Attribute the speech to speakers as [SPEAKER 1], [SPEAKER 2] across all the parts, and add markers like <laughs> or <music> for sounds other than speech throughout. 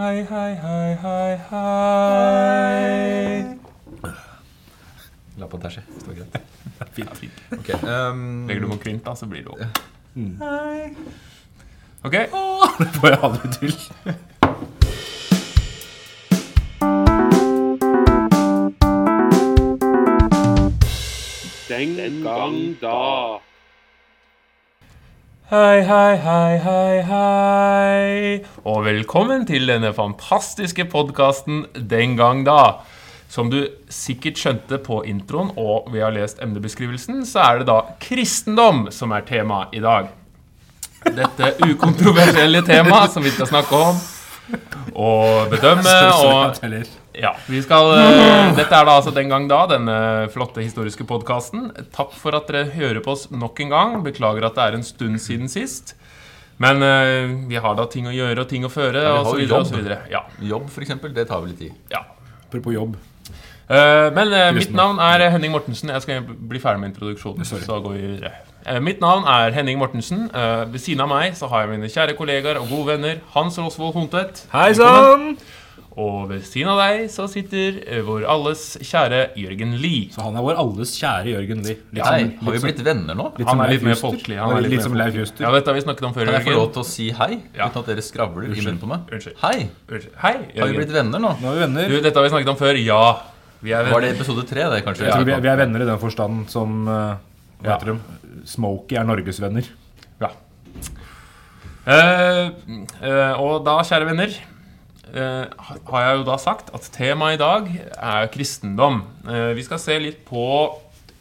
[SPEAKER 1] Hei, hei, hei, hei, hei.
[SPEAKER 2] La på tæsje. Står greit. <laughs>
[SPEAKER 1] Fint, fint.
[SPEAKER 2] Ok, um,
[SPEAKER 1] Legger du på kvint, da, så blir det opp. Hei. Ok. <laughs>
[SPEAKER 3] Det får jeg aldri til.
[SPEAKER 4] Den gang da.
[SPEAKER 1] Hei, hei, hei, hei, hei. Og velkommen til denne fantastiske podkasten Den gang da. Som du sikkert skjønte på introen, og vi har lest emnebeskrivelsen, så er det da kristendom som er tema i dag. Dette ukontroversielle temaet som vi skal snakke om og bedømme <laughs> og ja, vi skal <laughs> eh, Dette er da altså den gang da, denne flotte historiske podkasten. Takk for at dere hører på oss nok en gang. Beklager at det er en stund siden sist. Men uh, vi har da ting å gjøre og ting å føre,
[SPEAKER 2] Ja, vi
[SPEAKER 1] og så videre og
[SPEAKER 2] jobb.
[SPEAKER 1] så videre. Ja,
[SPEAKER 2] Jobb, for eksempel, det tar vel litt tid.
[SPEAKER 1] ja.
[SPEAKER 3] apropos jobb.
[SPEAKER 1] Uh, men uh, mitt navn er Henning Mortensen. Jeg skal bli ferdig med introduksjonen.
[SPEAKER 3] Sorry.
[SPEAKER 1] Så går vi videre. Eh, mitt navn er Henning Mortensen. Eh, ved siden av meg så har jeg mine kjære kollegaer og gode venner Hans Rosvold Hontvedt.
[SPEAKER 3] Hei sann!
[SPEAKER 1] Og ved siden av deg så sitter eh, vår alles kjære Jørgen Lie.
[SPEAKER 3] Så han er vår alles kjære Jørgen Lie. Litt
[SPEAKER 2] Hei,
[SPEAKER 3] som-
[SPEAKER 2] har vi
[SPEAKER 3] litt
[SPEAKER 2] blitt venner nå?
[SPEAKER 3] som-
[SPEAKER 1] Han er
[SPEAKER 3] Leif
[SPEAKER 1] litt mer
[SPEAKER 3] Juster.
[SPEAKER 1] folkelig. Han er
[SPEAKER 3] litt,
[SPEAKER 1] mer
[SPEAKER 3] som Leif. Juster.
[SPEAKER 1] Ja, dette har vi snakket om før.
[SPEAKER 2] Kan jeg få
[SPEAKER 1] Jørgen.
[SPEAKER 2] lov til å si hei?
[SPEAKER 1] Ja.
[SPEAKER 2] Uten at dere skravler i munnen på meg?
[SPEAKER 1] Unnskyld.
[SPEAKER 2] Hei!
[SPEAKER 1] Unnskyld. Hei,
[SPEAKER 2] Har vi
[SPEAKER 1] Jørgen.
[SPEAKER 2] blitt venner nå?
[SPEAKER 3] Nå er vi venner.
[SPEAKER 1] Du, dette har vi snakket om før. Ja, vi er
[SPEAKER 2] Var det episode tre, det, kanskje?
[SPEAKER 3] Jeg tror vi er, vi er venner i den forstand som uh, Hva
[SPEAKER 1] Ja.
[SPEAKER 3] heter de? Smokey er Norges venner.
[SPEAKER 1] Ja. Eh, eh, og da, kjære venner, eh, har jeg jo da sagt at temaet i dag er kristendom. Eh, vi skal se litt på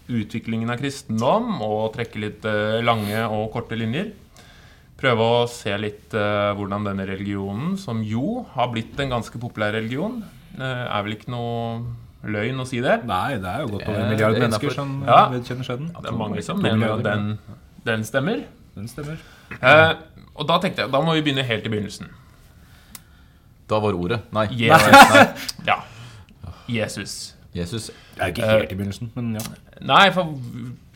[SPEAKER 1] utviklingen av kristendom og trekke litt eh, lange og korte linjer. Prøve å se litt eh, hvordan denne religionen, som jo har blitt en ganske populær religion, er vel ikke noe løgn å si det.
[SPEAKER 3] Nei, det er jo godt over
[SPEAKER 2] Eh,
[SPEAKER 3] en milliard
[SPEAKER 2] det er
[SPEAKER 3] mennesker som
[SPEAKER 1] Ja.
[SPEAKER 3] vedkjenner skjeden.
[SPEAKER 1] Det er mange som mener at den, den stemmer.
[SPEAKER 3] Den stemmer.
[SPEAKER 1] Eh, og da tenkte jeg, da må vi begynne helt i begynnelsen.
[SPEAKER 2] Da var ordet Nei.
[SPEAKER 1] Jesus. <laughs> Ja. Jesus.
[SPEAKER 2] Jesus.
[SPEAKER 3] Det er ikke helt i begynnelsen, men ja.
[SPEAKER 1] Nei, for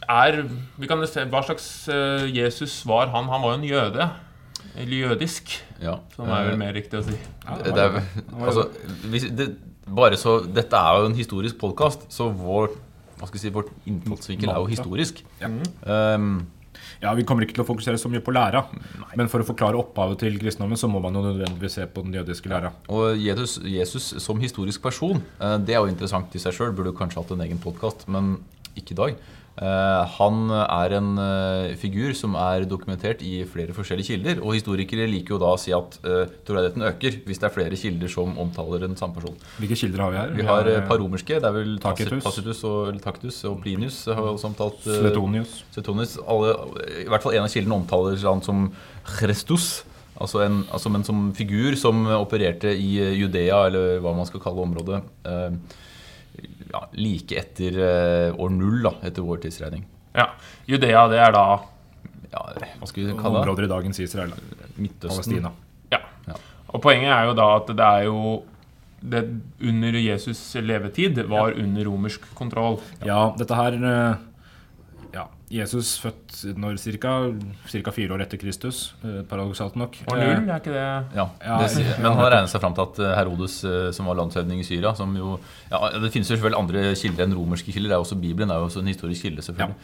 [SPEAKER 1] er vi kan se, Hva slags eh, Jesus var han? Han var jo en jøde. Eller jødisk,
[SPEAKER 2] Ja.
[SPEAKER 1] som er vel mer riktig å si.
[SPEAKER 2] Det er, altså, hvis, det, bare så, dette er jo en historisk podkast, så vår, hva skal jeg si, vårt innfallsvinkel er jo historisk. Um,
[SPEAKER 3] Ja, Vi kommer ikke til å fokusere så mye på læra, men for å forklare opphavet til kristendommen, så må man jo nødvendigvis se på den jødiske læra.
[SPEAKER 2] og Jesus, Jesus som historisk person, eh, det er jo interessant i seg sjøl. Burde kanskje hatt en egen podkast, men ikke i dag. Eh, Han er en eh, figur som er dokumentert i flere forskjellige kilder. Og historikere liker jo da å si at uh, troverdigheten øker hvis det er flere kilder som omtaler en samme person.
[SPEAKER 3] Hvilke kilder har vi her?
[SPEAKER 2] Vi har et par romerske. Det er vel
[SPEAKER 3] Tacitus.
[SPEAKER 2] Tacitus og, Tacitus og Plinius har også omtalt eh.
[SPEAKER 3] Suetonius.
[SPEAKER 2] Alle, I hvert fall en av kildene omtaler han som Christus. Altså, en, altså en som figur som opererte i eh, Judea, eller hva man skal kalle området, eh, ja, like etter eh, år null, da, etter vår tidsregning.
[SPEAKER 1] Ja. Judea, det er da
[SPEAKER 2] Ja, hva skal vi kalle det?
[SPEAKER 3] Områder i dagens Israel.
[SPEAKER 2] Midtøsten.
[SPEAKER 3] Palestina.
[SPEAKER 1] Ja.
[SPEAKER 2] Ja.
[SPEAKER 1] Og poenget er jo da at det er jo det under Jesus' levetid var under romersk kontroll.
[SPEAKER 3] Ja, dette her eh, Jesus født når cirka, cirka fire år etter Kristus, eh, paradoksalt nok.
[SPEAKER 1] Og null, er ikke det
[SPEAKER 2] Ja,
[SPEAKER 3] Ja,
[SPEAKER 2] det, men han regner seg fram til at eh, Herodes, eh, som var landshøvding i Syria som jo, ja, Det finnes jo selvfølgelig andre kilder enn romerske kilder. Det er også Bibelen det er jo også en historisk kilde. selvfølgelig.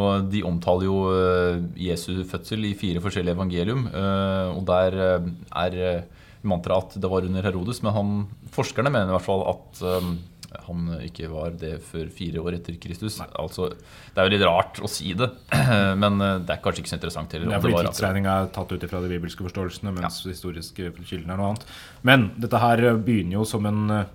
[SPEAKER 2] Og De omtaler jo eh, Jesu fødsel i fire forskjellige evangelium. eh, Og der eh, er eh, mantraet at det var under Herodes, men han, forskerne mener i hvert fall at eh, han ikke var det før fire år etter Kristus. Altså, Det er jo litt rart å si det, <clears throat> men eh, det er kanskje ikke så interessant heller.
[SPEAKER 3] Det er fordi tidsregninga er tatt ut fra de bibelske forståelsene, mens historiske kilder er noe annet. Men dette her begynner jo som en eh,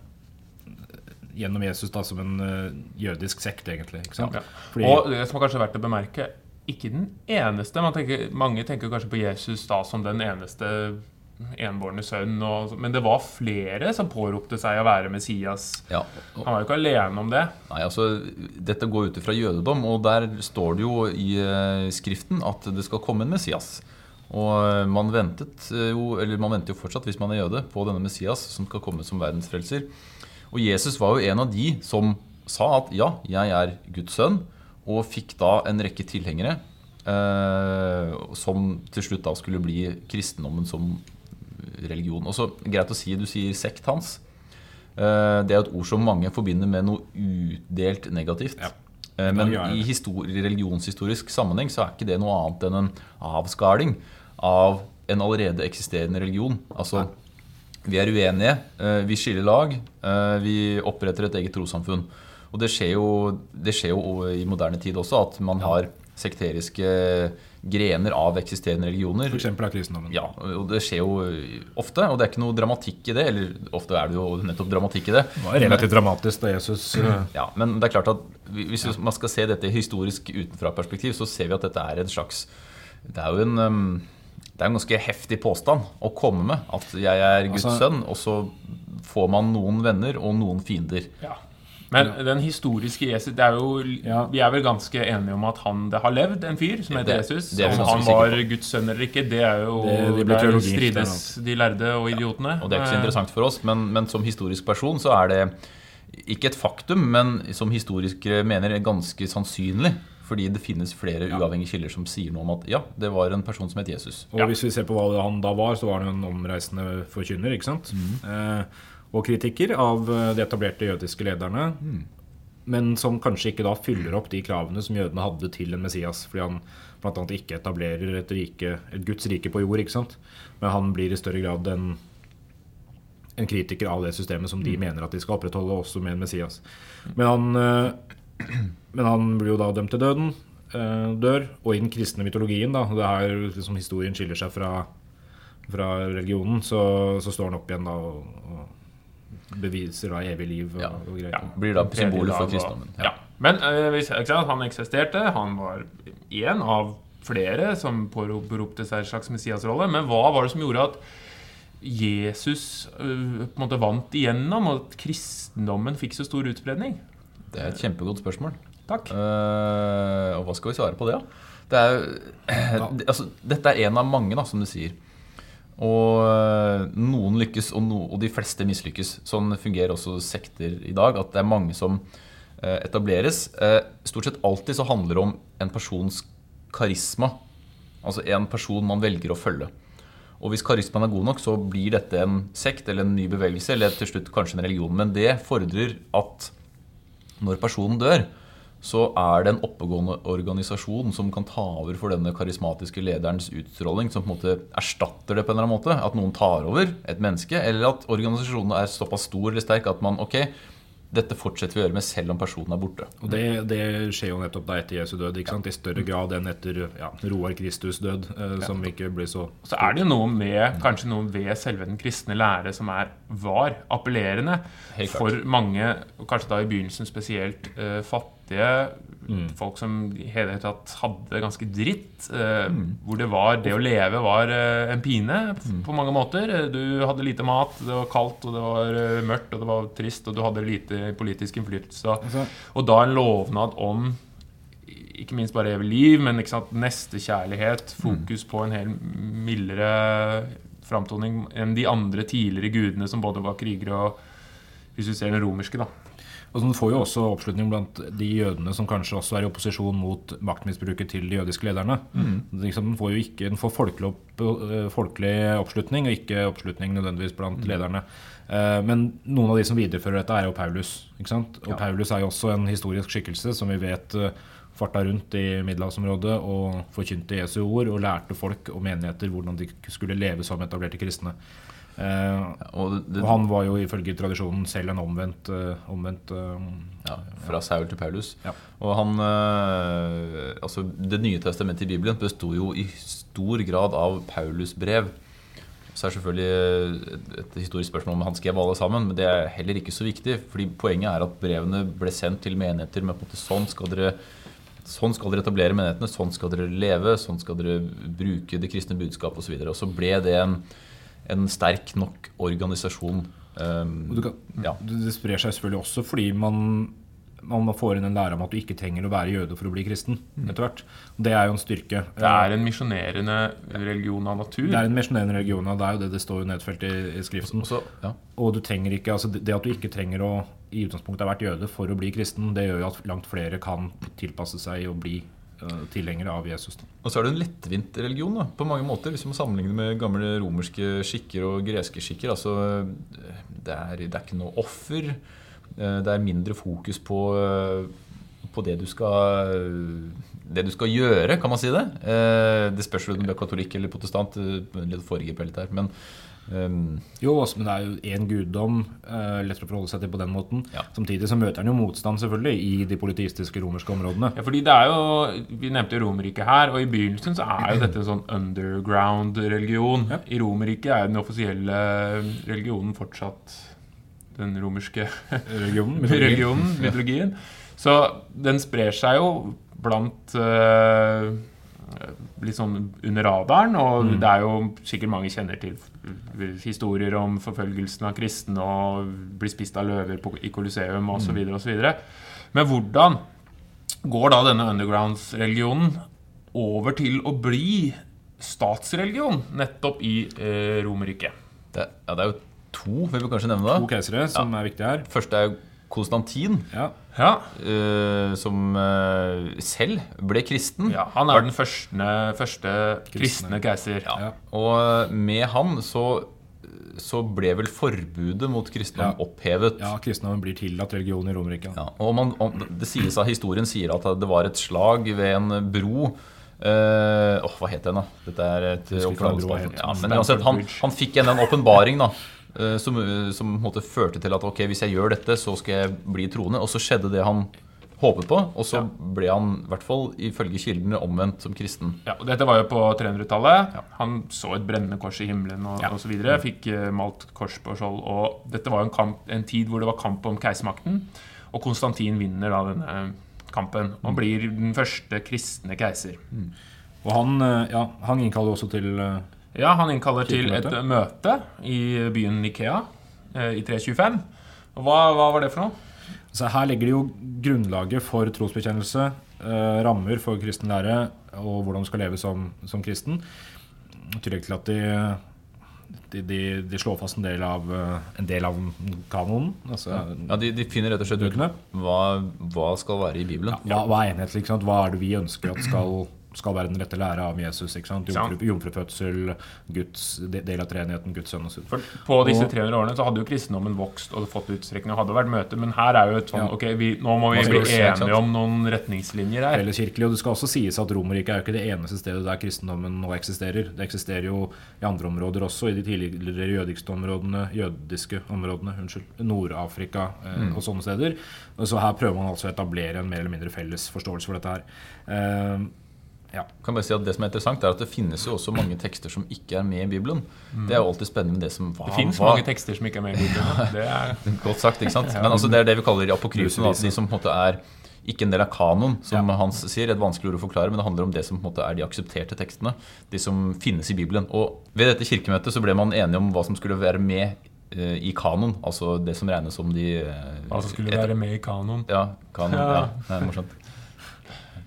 [SPEAKER 3] Gjennom Jesus da som en eh, jødisk sekt, egentlig. sant?
[SPEAKER 1] Ja.
[SPEAKER 3] Fordi,
[SPEAKER 1] Og det som er kanskje verdt å bemerke, ikke den eneste. Man tenker, mange tenker kanskje på Jesus da som den eneste enbårne sønn. Og, men det var flere som påropte seg å være Messias.
[SPEAKER 2] Ja,
[SPEAKER 1] Han var jo ikke alene om det.
[SPEAKER 2] Nei, altså, Dette går ut fra jødedom, og der står det jo i eh, Skriften at det skal komme en Messias. Og eh, man ventet eh, jo, eller man venter jo fortsatt, hvis man er jøde, på denne Messias som skal komme som verdensfrelser. Og Jesus var jo en av de som sa at ja, jeg er Guds sønn, og fikk da en rekke tilhengere. Eh, som til slutt da skulle bli kristendommen som religion. Og så greit å si, Du sier sekt, Hans. Eh, Det er et ord som mange forbinder med noe udelt negativt.
[SPEAKER 3] Ja.
[SPEAKER 2] Eh, Men i religionshistorisk sammenheng så er ikke det noe annet enn en avskaling av en allerede eksisterende religion. Altså, vi er uenige, eh, vi skiller lag, vi oppretter et eget trossamfunn. Og det skjer, jo, det skjer jo i moderne tid også at man har sekteriske grener av eksisterende religioner.
[SPEAKER 3] Eksempel av kristendommen.
[SPEAKER 2] Ja, og det skjer jo ofte, og det er ikke noe dramatikk i det. Eller ofte er det jo nettopp dramatikk i det.
[SPEAKER 3] Det var relativt dramatisk da Jesus eh,
[SPEAKER 2] Ja, Men det er klart at hvis man skal se dette historisk utenfra-perspektiv, så ser vi at dette er en slags Det er jo en det er en ganske heftig påstand å komme med. At jeg er Guds
[SPEAKER 3] Altså-
[SPEAKER 2] sønn, og så får man noen venner og noen fiender.
[SPEAKER 1] Ja. Men den historiske Jesus det er jo,
[SPEAKER 3] Ja.
[SPEAKER 1] Vi er vel ganske enige om at han det har levd en fyr som heter
[SPEAKER 2] Det-
[SPEAKER 1] Jesus.
[SPEAKER 2] det
[SPEAKER 1] Om han var. Guds sønn eller ikke, det er jo
[SPEAKER 3] Det- det
[SPEAKER 1] Der strides de lærde og idiotene.
[SPEAKER 2] Og det er ikke så interessant for oss, men, men som historisk person så er det ikke et faktum, men som historikere mener er ganske sannsynlig. Fordi det finnes flere uavhengige kilder som sier noe om at ja, det var en person som het Jesus.
[SPEAKER 3] Og hvis vi ser på hva han da var, så var han jo en omreisende forkynner, ikke sant? Eh, og kritikker av eh, de etablerte jødiske lederne. Men som kanskje ikke da fyller opp de kravene som jødene hadde til en Messias. Fordi han bl.a. ikke etablerer et, rike, et Guds rike på jord, ikke sant? Men han blir i større grad en, en kritiker av det systemet som de mener at de skal opprettholde, også med en Messias. Men han, eh, men han blir jo da dømt til døden. eh, dør. Og i den kristne mytologien, da, det er liksom historien skiller seg fra, fra religionen, så, så står han opp igjen da og, og beviser av evig liv og,
[SPEAKER 2] Ja.
[SPEAKER 3] og greier.
[SPEAKER 1] Ja.
[SPEAKER 2] Blir da symbolet for kristendommen.
[SPEAKER 1] Ja. Men sant, han eksisterte. Han var én av flere som påberopte seg en slags Messias-rolle. Men hva var det som gjorde at Jesus eh, på en måte vant igjennom, og at kristendommen fikk så stor utspredning?
[SPEAKER 2] Det er et kjempegodt spørsmål.
[SPEAKER 1] Takk.
[SPEAKER 2] Uh, og hva skal vi svare på det, da? Det er, <clears throat> altså, dette er en av mange, da, som du sier. Og eh, noen lykkes, og, no, og de fleste mislykkes. Sånn fungerer også sekter i dag. At det er mange som eh, etableres. Eh, stort sett alltid så handler det om en persons karisma. Altså en person man velger å følge. Og hvis karismaen er god nok, så blir dette en sekt eller en ny bevegelse, eller til slutt kanskje en religion. Men det fordrer at når personen dør, så er det en oppegående organisasjon som kan ta over for denne karismatiske lederens utstråling, som på en måte erstatter det på en eller annen måte. At noen tar over et menneske, eller at organisasjonen er såpass stor eller sterk at man ok, dette fortsetter vi å gjøre med selv om personen er borte.
[SPEAKER 3] Og det, det skjer jo nettopp da etter Jesu død, ikke sant? i større grad enn etter ja, Roar Kristus død, eh, som ikke blir så
[SPEAKER 1] Så er det jo noe med kanskje noe ved selve den kristne lære som er, var appellerende for mange, kanskje da i begynnelsen spesielt eh, fattige folk som i hele tatt hadde det ganske dritt. eh, Hvor det var det å leve var eh, en pine på mange måter. Eh, Du hadde lite mat, det var kaldt, og det var eh, mørkt, og det var trist, og du hadde lite politisk innflytelse.
[SPEAKER 3] Altså-
[SPEAKER 1] Og da en lovnad om ikke minst bare evig liv, men ikke sant, nestekjærlighet, fokus på en hel mildere framtoning enn de andre tidligere gudene som både var krigere og Hvis du ser den romerske, da.
[SPEAKER 3] Og den får jo også oppslutning blant de jødene som kanskje også er i opposisjon mot maktmisbruket til de jødiske lederne. Liksom, den får jo ikke den får folkelig, opp, øh, folkelig oppslutning, og ikke oppslutning nødvendigvis blant lederne. Eh, Men noen av de som viderefører dette, er jo Paulus. ikke sant? Og Paulus er jo også en historisk skikkelse som vi vet øh, farta rundt i middelhavsområdet og forkynte Jesu ord og lærte folk og menigheter hvordan de skulle leve som etablerte kristne. Eh,
[SPEAKER 2] Og det,
[SPEAKER 3] og han var jo ifølge tradisjonen selv en omvendt, eh, omvendt eh,
[SPEAKER 2] ja, fra Saul til Paulus.
[SPEAKER 3] Ja.
[SPEAKER 2] Og han Altså, Det nye testamentet i Bibelen besto jo i stor grad av Paulus' brev. Så er det selvfølgelig et, et historisk spørsmål om han skrev alle sammen, men det er heller ikke så viktig. fordi Poenget er at brevene ble sendt til menigheter med på en måte sånn skal dere Sånn skal dere etablere menighetene, sånn skal dere leve, sånn skal dere bruke det kristne budskapet osv. Og, så og så ble det en, en sterk nok organisasjon. Um,
[SPEAKER 3] kan,
[SPEAKER 2] ja.
[SPEAKER 3] Det sprer seg selvfølgelig også fordi man, man får inn en lære om at du ikke trenger å være jøde for å bli kristen. etter hvert. Det er jo en styrke.
[SPEAKER 1] Det er en misjonerende religion av natur.
[SPEAKER 3] Det er en misjonerende religion, og det er jo det det står jo nedfelt i, i Skriften.
[SPEAKER 2] Også, ja.
[SPEAKER 3] Og du trenger ikke, altså det at du ikke trenger å i utgangspunktet ha vært jøde for å bli kristen, det gjør jo at langt flere kan tilpasse seg å bli eh, tilhengere av Jesus.
[SPEAKER 2] Og så er det en lettvint religion da, på mange måter, hvis man sammenligner med gamle romerske skikker og greske skikker. Altså, det, er, det er ikke noe offer. Eh, Det er mindre fokus på, eh, på det, du skal, det du skal gjøre, kan man si det. Eh, Det spørs om du er katolikk eller protestant. eh, Litt foregriper litt her, men eh,
[SPEAKER 3] Jo, også, men det er jo én guddom, Uh, lettere å forholde seg til på den måten.
[SPEAKER 2] Ja.
[SPEAKER 3] Samtidig så møter han jo motstand selvfølgelig i de politistiske romerske områdene.
[SPEAKER 1] Ja, fordi det er jo, Vi nevnte Romerriket her, og i begynnelsen så er jo dette en sånn underground-religion.
[SPEAKER 3] Ja.
[SPEAKER 1] I Romerriket er jo den offisielle religionen fortsatt den romerske
[SPEAKER 3] Religionen. <laughs> mytologien.
[SPEAKER 1] religionen, mytologien. Så den sprer seg jo blant uh, litt sånn under radaren, og det er jo sikkert mange kjenner til historier om forfølgelsen av kristne og blir spist av løver på, i Colosseum osv. osv. Men hvordan går da denne undergrounds-religionen over til å bli statsreligion nettopp i eh, Romerriket?
[SPEAKER 2] det, ja, det er jo to, vil bør kanskje nevne da.
[SPEAKER 3] To keisere som er viktige her.
[SPEAKER 2] Første er Konstantin,
[SPEAKER 3] Ja.
[SPEAKER 1] Ja,
[SPEAKER 2] uh, som uh, selv ble kristen.
[SPEAKER 1] ja, Han er den første, første
[SPEAKER 3] Kristne.
[SPEAKER 1] keiser.
[SPEAKER 3] Ja.
[SPEAKER 2] Og med han så, så ble vel forbudet mot kristendom
[SPEAKER 3] Ja.
[SPEAKER 2] opphevet.
[SPEAKER 3] ja, kristendommen blir tillatt religion i Romerike.
[SPEAKER 2] Ja, og man, om, det sies av Historien sier at det var et slag ved en bro. Uh, oh, hva het den, da? Dette er et
[SPEAKER 3] het.
[SPEAKER 2] ja, men uansett, han, han fikk igjen en åpenbaring da, som, som på en måte førte til at ok, hvis jeg gjør dette, så skal jeg bli troende. Og så skjedde det han håpet på, og så ble han, i hvert fall ifølge kildene, omvendt som kristen.
[SPEAKER 1] Ja, og Dette var jo på 300-tallet. Han så et brennende kors i himmelen og,
[SPEAKER 3] Ja.
[SPEAKER 1] osv. så videre. Fikk eh, malt kors på skjold. Og dette var jo en, kamp, en tid hvor det var kamp om keisermakten. Og Konstantin vinner da denne kampen og blir den første kristne keiser.
[SPEAKER 3] Og han, eh, ja, han innkaller også til eh,
[SPEAKER 1] Ja, Han innkaller til et møte i byen Nikea eh, i 325. Hva, hva var det for noe?
[SPEAKER 3] Altså, her legger de jo grunnlaget for trosbekjennelse, eh, rammer for kristen lære og hvordan du skal leve som, som kristen. I tillegg til at de, de, de, de slår fast en del av, eh, en del av kanonen. Altså
[SPEAKER 2] Ja, de, de finner rett og slett ut hva, hva skal være i Bibelen.
[SPEAKER 3] Hva, hva er enhetlig? Ikke sant? Hva er det vi ønsker at skal, skal være den rette lære av Jesus? Ikke sant?
[SPEAKER 1] Sant.
[SPEAKER 3] Jomfru, jomfrufødsel, Guds, del av treenigheten, Guds sønn osv.
[SPEAKER 1] For På disse
[SPEAKER 3] Og-
[SPEAKER 1] 300 årene så hadde jo kristendommen vokst og fått utstrekning og hadde vært møte, men her er jo et sånn
[SPEAKER 3] Ja.
[SPEAKER 1] Ok, vi, nå må vi bli enige om noen retningslinjer her.
[SPEAKER 3] felleskirkelig. Og det skal også sies at Romerriket er jo ikke det eneste stedet der kristendommen nå eksisterer. Det eksisterer jo i andre områder også, i de tidligere jødiske områdene, jødiske områdene, unnskyld, Nord-Afrika eh, og sånne steder. Så her prøver man altså å etablere en mer eller mindre felles forståelse for dette her. Eh, ja.
[SPEAKER 2] kan bare si at Det som er interessant er at det finnes jo også mange tekster som ikke er med i Bibelen. Det er jo alltid spennende med det som hva,
[SPEAKER 1] Det finnes
[SPEAKER 2] hva-
[SPEAKER 1] mange tekster som ikke er med i Bibelen. Det er <laughs>
[SPEAKER 2] Godt sagt, ikke sant? Men altså, det er det vi kaller apokryfen. Altså, de som på en måte er ikke en del av kanon, som Hans sier. Et vanskelig ord å forklare, men det handler om det som på en måte er de aksepterte tekstene. De som finnes i Bibelen. Og ved dette kirkemøtet så ble man enige om hva som skulle være med eh, i kanon. Altså det som regnes som de Hva
[SPEAKER 1] hva som skulle være med i kanon.
[SPEAKER 2] Ja, kanon.
[SPEAKER 1] Ja.
[SPEAKER 2] Ja, det er morsomt.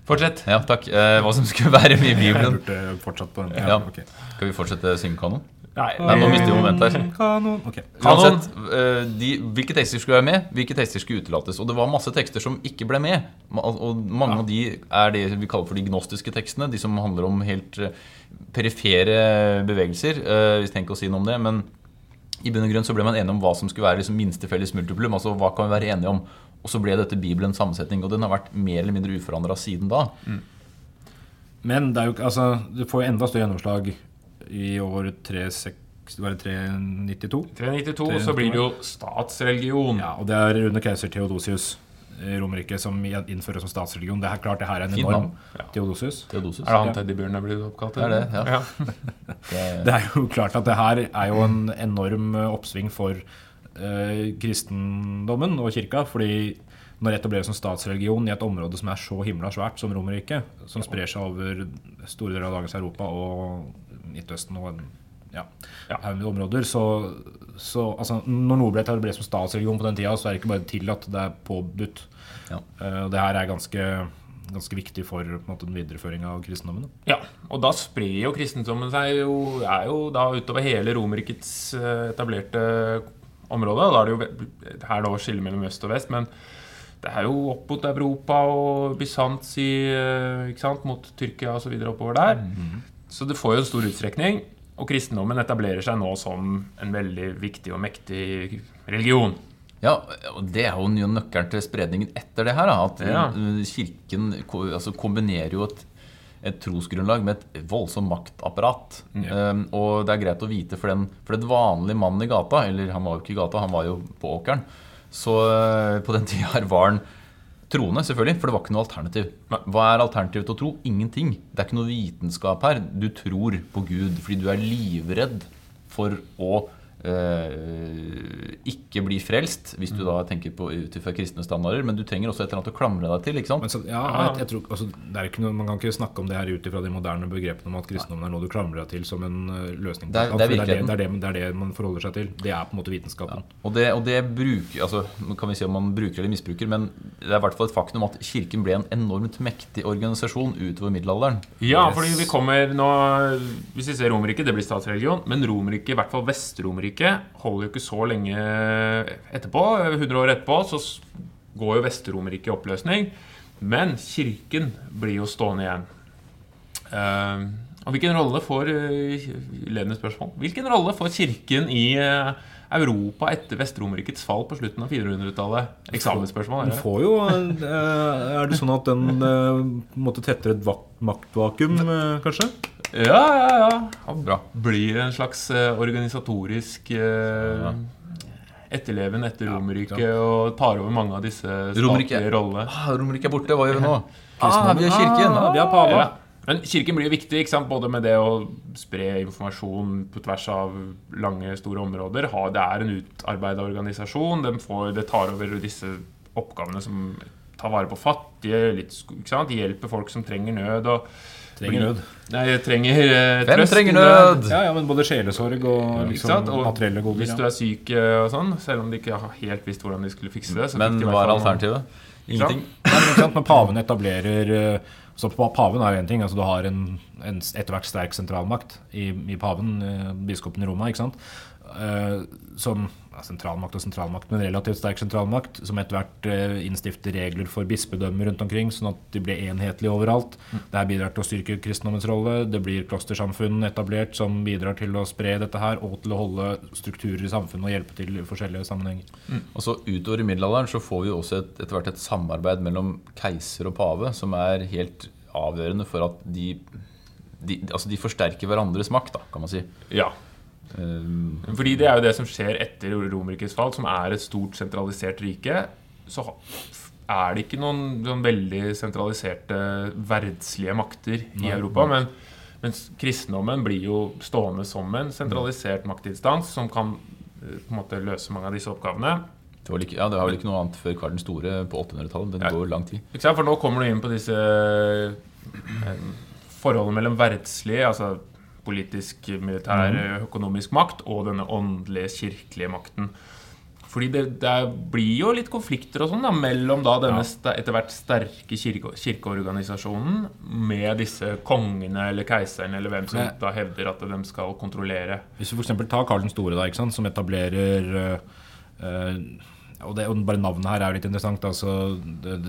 [SPEAKER 1] Fortsett.
[SPEAKER 2] Ja, takk. Eh, hva som skulle være med i Bibelen.
[SPEAKER 3] Jeg burde fortsatt på den.
[SPEAKER 2] Ja.
[SPEAKER 3] ok.
[SPEAKER 2] Skal vi fortsette å synge kanon?
[SPEAKER 1] Nei,
[SPEAKER 2] Nei, nå mister vi momentet her.
[SPEAKER 3] Kanon. Okay.
[SPEAKER 1] Kanon.
[SPEAKER 2] Uansett, eh, de, hvilke tekster skulle være med, hvilke tekster skulle utelates. Og det var masse tekster som ikke ble med. Og mange av de er det vi kaller for de gnostiske tekstene. De som handler om helt eh, perifere bevegelser. Hvis tenker å si noe om det. Men i bunn og grunn så ble man enige om hva som skulle være liksom minste felles multiplum. Altså hva kan vi være enige om? Og så ble dette Bibelens sammensetning. Og den har vært mer eller mindre uforandra siden da.
[SPEAKER 3] Men det er jo altså, du får jo enda større gjennomslag i år 36, var det 392.
[SPEAKER 1] 392 så blir det jo statsreligion.
[SPEAKER 3] Ja, og det er under keiser Theodosius i Romerriket som innfører som statsreligion. Det er klart det her er en enorm
[SPEAKER 2] Teodosius.
[SPEAKER 1] Ja.
[SPEAKER 3] Theodosius.
[SPEAKER 1] Er det han teddybjørnen er blitt oppkalt
[SPEAKER 2] Det er det, ja.
[SPEAKER 1] ja. <laughs>
[SPEAKER 2] Det-
[SPEAKER 3] Det er jo klart at det her er jo en enorm oppsving for eh, kristendommen og kirka. fordi når det etableres som statsreligion i et område som er så himla svært som Romerriket, som sprer seg over store deler av dagens Europa og Midtøsten og ja, haug med områder, så, så altså, når noe ble etablert som statsreligion på den tida, så er det ikke bare tillatt, det er påbudt.
[SPEAKER 2] Ja.
[SPEAKER 3] Eh, og det her er ganske, ganske viktig for måte, den videreføringa av kristendommen. da.
[SPEAKER 1] Ja, og da sprer jo kristendommen seg jo, er jo da utover hele Romerrikets eh, etablerte område. og Da er det jo her da skille mellom øst og vest, men det er jo opp mot Europa og Bysants i, eh, mot Tyrkia osv. oppover der. Så det får jo en stor utstrekning. Og kristendommen etablerer seg nå som en veldig viktig og mektig religion.
[SPEAKER 2] Ja, og Det er jo nøkkelen til spredningen etter det her. At
[SPEAKER 1] Ja.
[SPEAKER 2] Kirken altså, kombinerer jo et, et trosgrunnlag med et voldsomt maktapparat. Um, og det er greit å vite for den For den vanlige mannen i gata, eller han var jo ikke i gata, han var jo på åkeren, så uh, på den <laughs> tida var han troende, selvfølgelig, for det var ikke noe alternativ. Hva er alternativet til å tro? Ingenting. Det er ikke noe vitenskap her. Du tror på Gud fordi du er livredd for å ikke bli frelst, hvis du da tenker på ut ifra kristne standarder. Men du trenger også et eller annet å klamre deg til. ikke sant?
[SPEAKER 3] Men så, ja, jeg, jeg tror, altså, det er ikke noe, Man kan ikke snakke om det her ut ifra de moderne begrepene om at kristendommen er noe du klamrer deg til som en uh, løsning.
[SPEAKER 2] Det er- det er
[SPEAKER 3] det, er det, det, er det, det er det man forholder seg til. Det er på en måte vitenskapen.
[SPEAKER 2] Og det, og det bruker, altså, kan vi si om man bruker eller misbruker, men det er i hvert fall et faktum at Kirken ble en enormt mektig organisasjon utover middelalderen.
[SPEAKER 1] Ja, fordi vi kommer nå Hvis vi ser Romerriket, det blir statsreligion. Men Romerriket, i hvert fall Vest-Romerriket, holder jo ikke så lenge etterpå. 100 år etterpå så går jo Vest-Romerriket i oppløsning. Men kirken blir jo stående igjen. Eh, og hvilken rolle får uh, ledende spørsmål Hvilken rolle får kirken i eh, Europa etter Vest-Romerrikets fall på slutten av 400-tallet? Eksamensspørsmål.
[SPEAKER 3] Den får jo eh, Er det sånn at den måtte på en måte tetter et maktvakuum, eh, kanskje?
[SPEAKER 1] Ja, ja, ja. Han
[SPEAKER 2] Bra.
[SPEAKER 1] blir en slags eh, organisatorisk eh, etterleven etter
[SPEAKER 3] Ja,
[SPEAKER 1] og tar over mange av disse statlige rollene.
[SPEAKER 2] Ah, Romerriket er borte, hva gjør vi nå? <laughs> Ah, vi har Kirken!
[SPEAKER 3] Ah, vi har pava.
[SPEAKER 1] Ja. Men kirken blir viktig, både med det å spre informasjon på tvers av lange, store områder. Det er en utarbeida organisasjon. Det tar over disse oppgavene som tar vare på fattige, litt, ikke sant? hjelper folk som trenger nød. Og
[SPEAKER 3] Trenger nød.
[SPEAKER 1] Nei, trenger eh,
[SPEAKER 2] Hvem
[SPEAKER 1] trøst
[SPEAKER 2] trenger nød?
[SPEAKER 3] Ja, ja, men både sjelesorg og liksom.
[SPEAKER 1] Og
[SPEAKER 3] materielle goder.
[SPEAKER 1] Hvis du er syk eh, og sånn, selv om de ikke helt visste hvordan de skulle fikse det. Så
[SPEAKER 2] Men hva er alternativet? Ingenting.
[SPEAKER 3] Men paven etablerer eh, så Paven er jo én ting. altså Du har en, en etter hvert sterk sentralmakt i, i paven, eh, biskopen i Roma, ikke sant? Eh, som ja, sentralmakt og sentralmakt, men relativt sterk sentralmakt, som etter hvert eh, innstifter regler for bispedømmer rundt omkring, sånn at de blir enhetlige overalt. Det her bidrar til å styrke kristendommens rolle. Det blir klostersamfunn etablert som bidrar til å spre dette her, og til å holde strukturer i samfunnet og hjelpe til i forskjellige sammenhenger.
[SPEAKER 2] Og så Utover i middelalderen så får vi også et, etter hvert et samarbeid mellom keiser og pave som er helt avgjørende for at de, de, altså de forsterker hverandres makt, da, kan man si.
[SPEAKER 1] Ja.
[SPEAKER 2] Um,
[SPEAKER 1] Fordi det er jo det som skjer etter Romerrikets fall, som er et stort sentralisert rike. Så er det ikke noen noen veldig sentraliserte verdslige makter i Europa. Men, mens kristendommen blir jo stående som en sentralisert maktinstans som kan eh, på en måte løse mange av disse oppgavene.
[SPEAKER 2] det, var ikke, ja, det var vel ikke noe annet før Karl den store på 800-tallet. Den
[SPEAKER 1] Ja.
[SPEAKER 2] går lang tid.
[SPEAKER 1] For nå kommer du inn på disse forholdene mellom verdslige altså politisk, militær, økonomisk makt, og denne åndelige, kirkelige makten. Fordi det, det blir jo litt konflikter og sånn da, mellom da denne
[SPEAKER 3] Ja.
[SPEAKER 1] etter hvert sterke kirke, kirkeorganisasjonen med disse kongene eller keiserne eller hvem som
[SPEAKER 3] Men-
[SPEAKER 1] da hevder at de skal kontrollere.
[SPEAKER 3] Hvis vi f.eks. tar Karl den store, da, ikke sant, som etablerer øh, øh, og, det, og Bare navnet her er jo litt interessant. altså det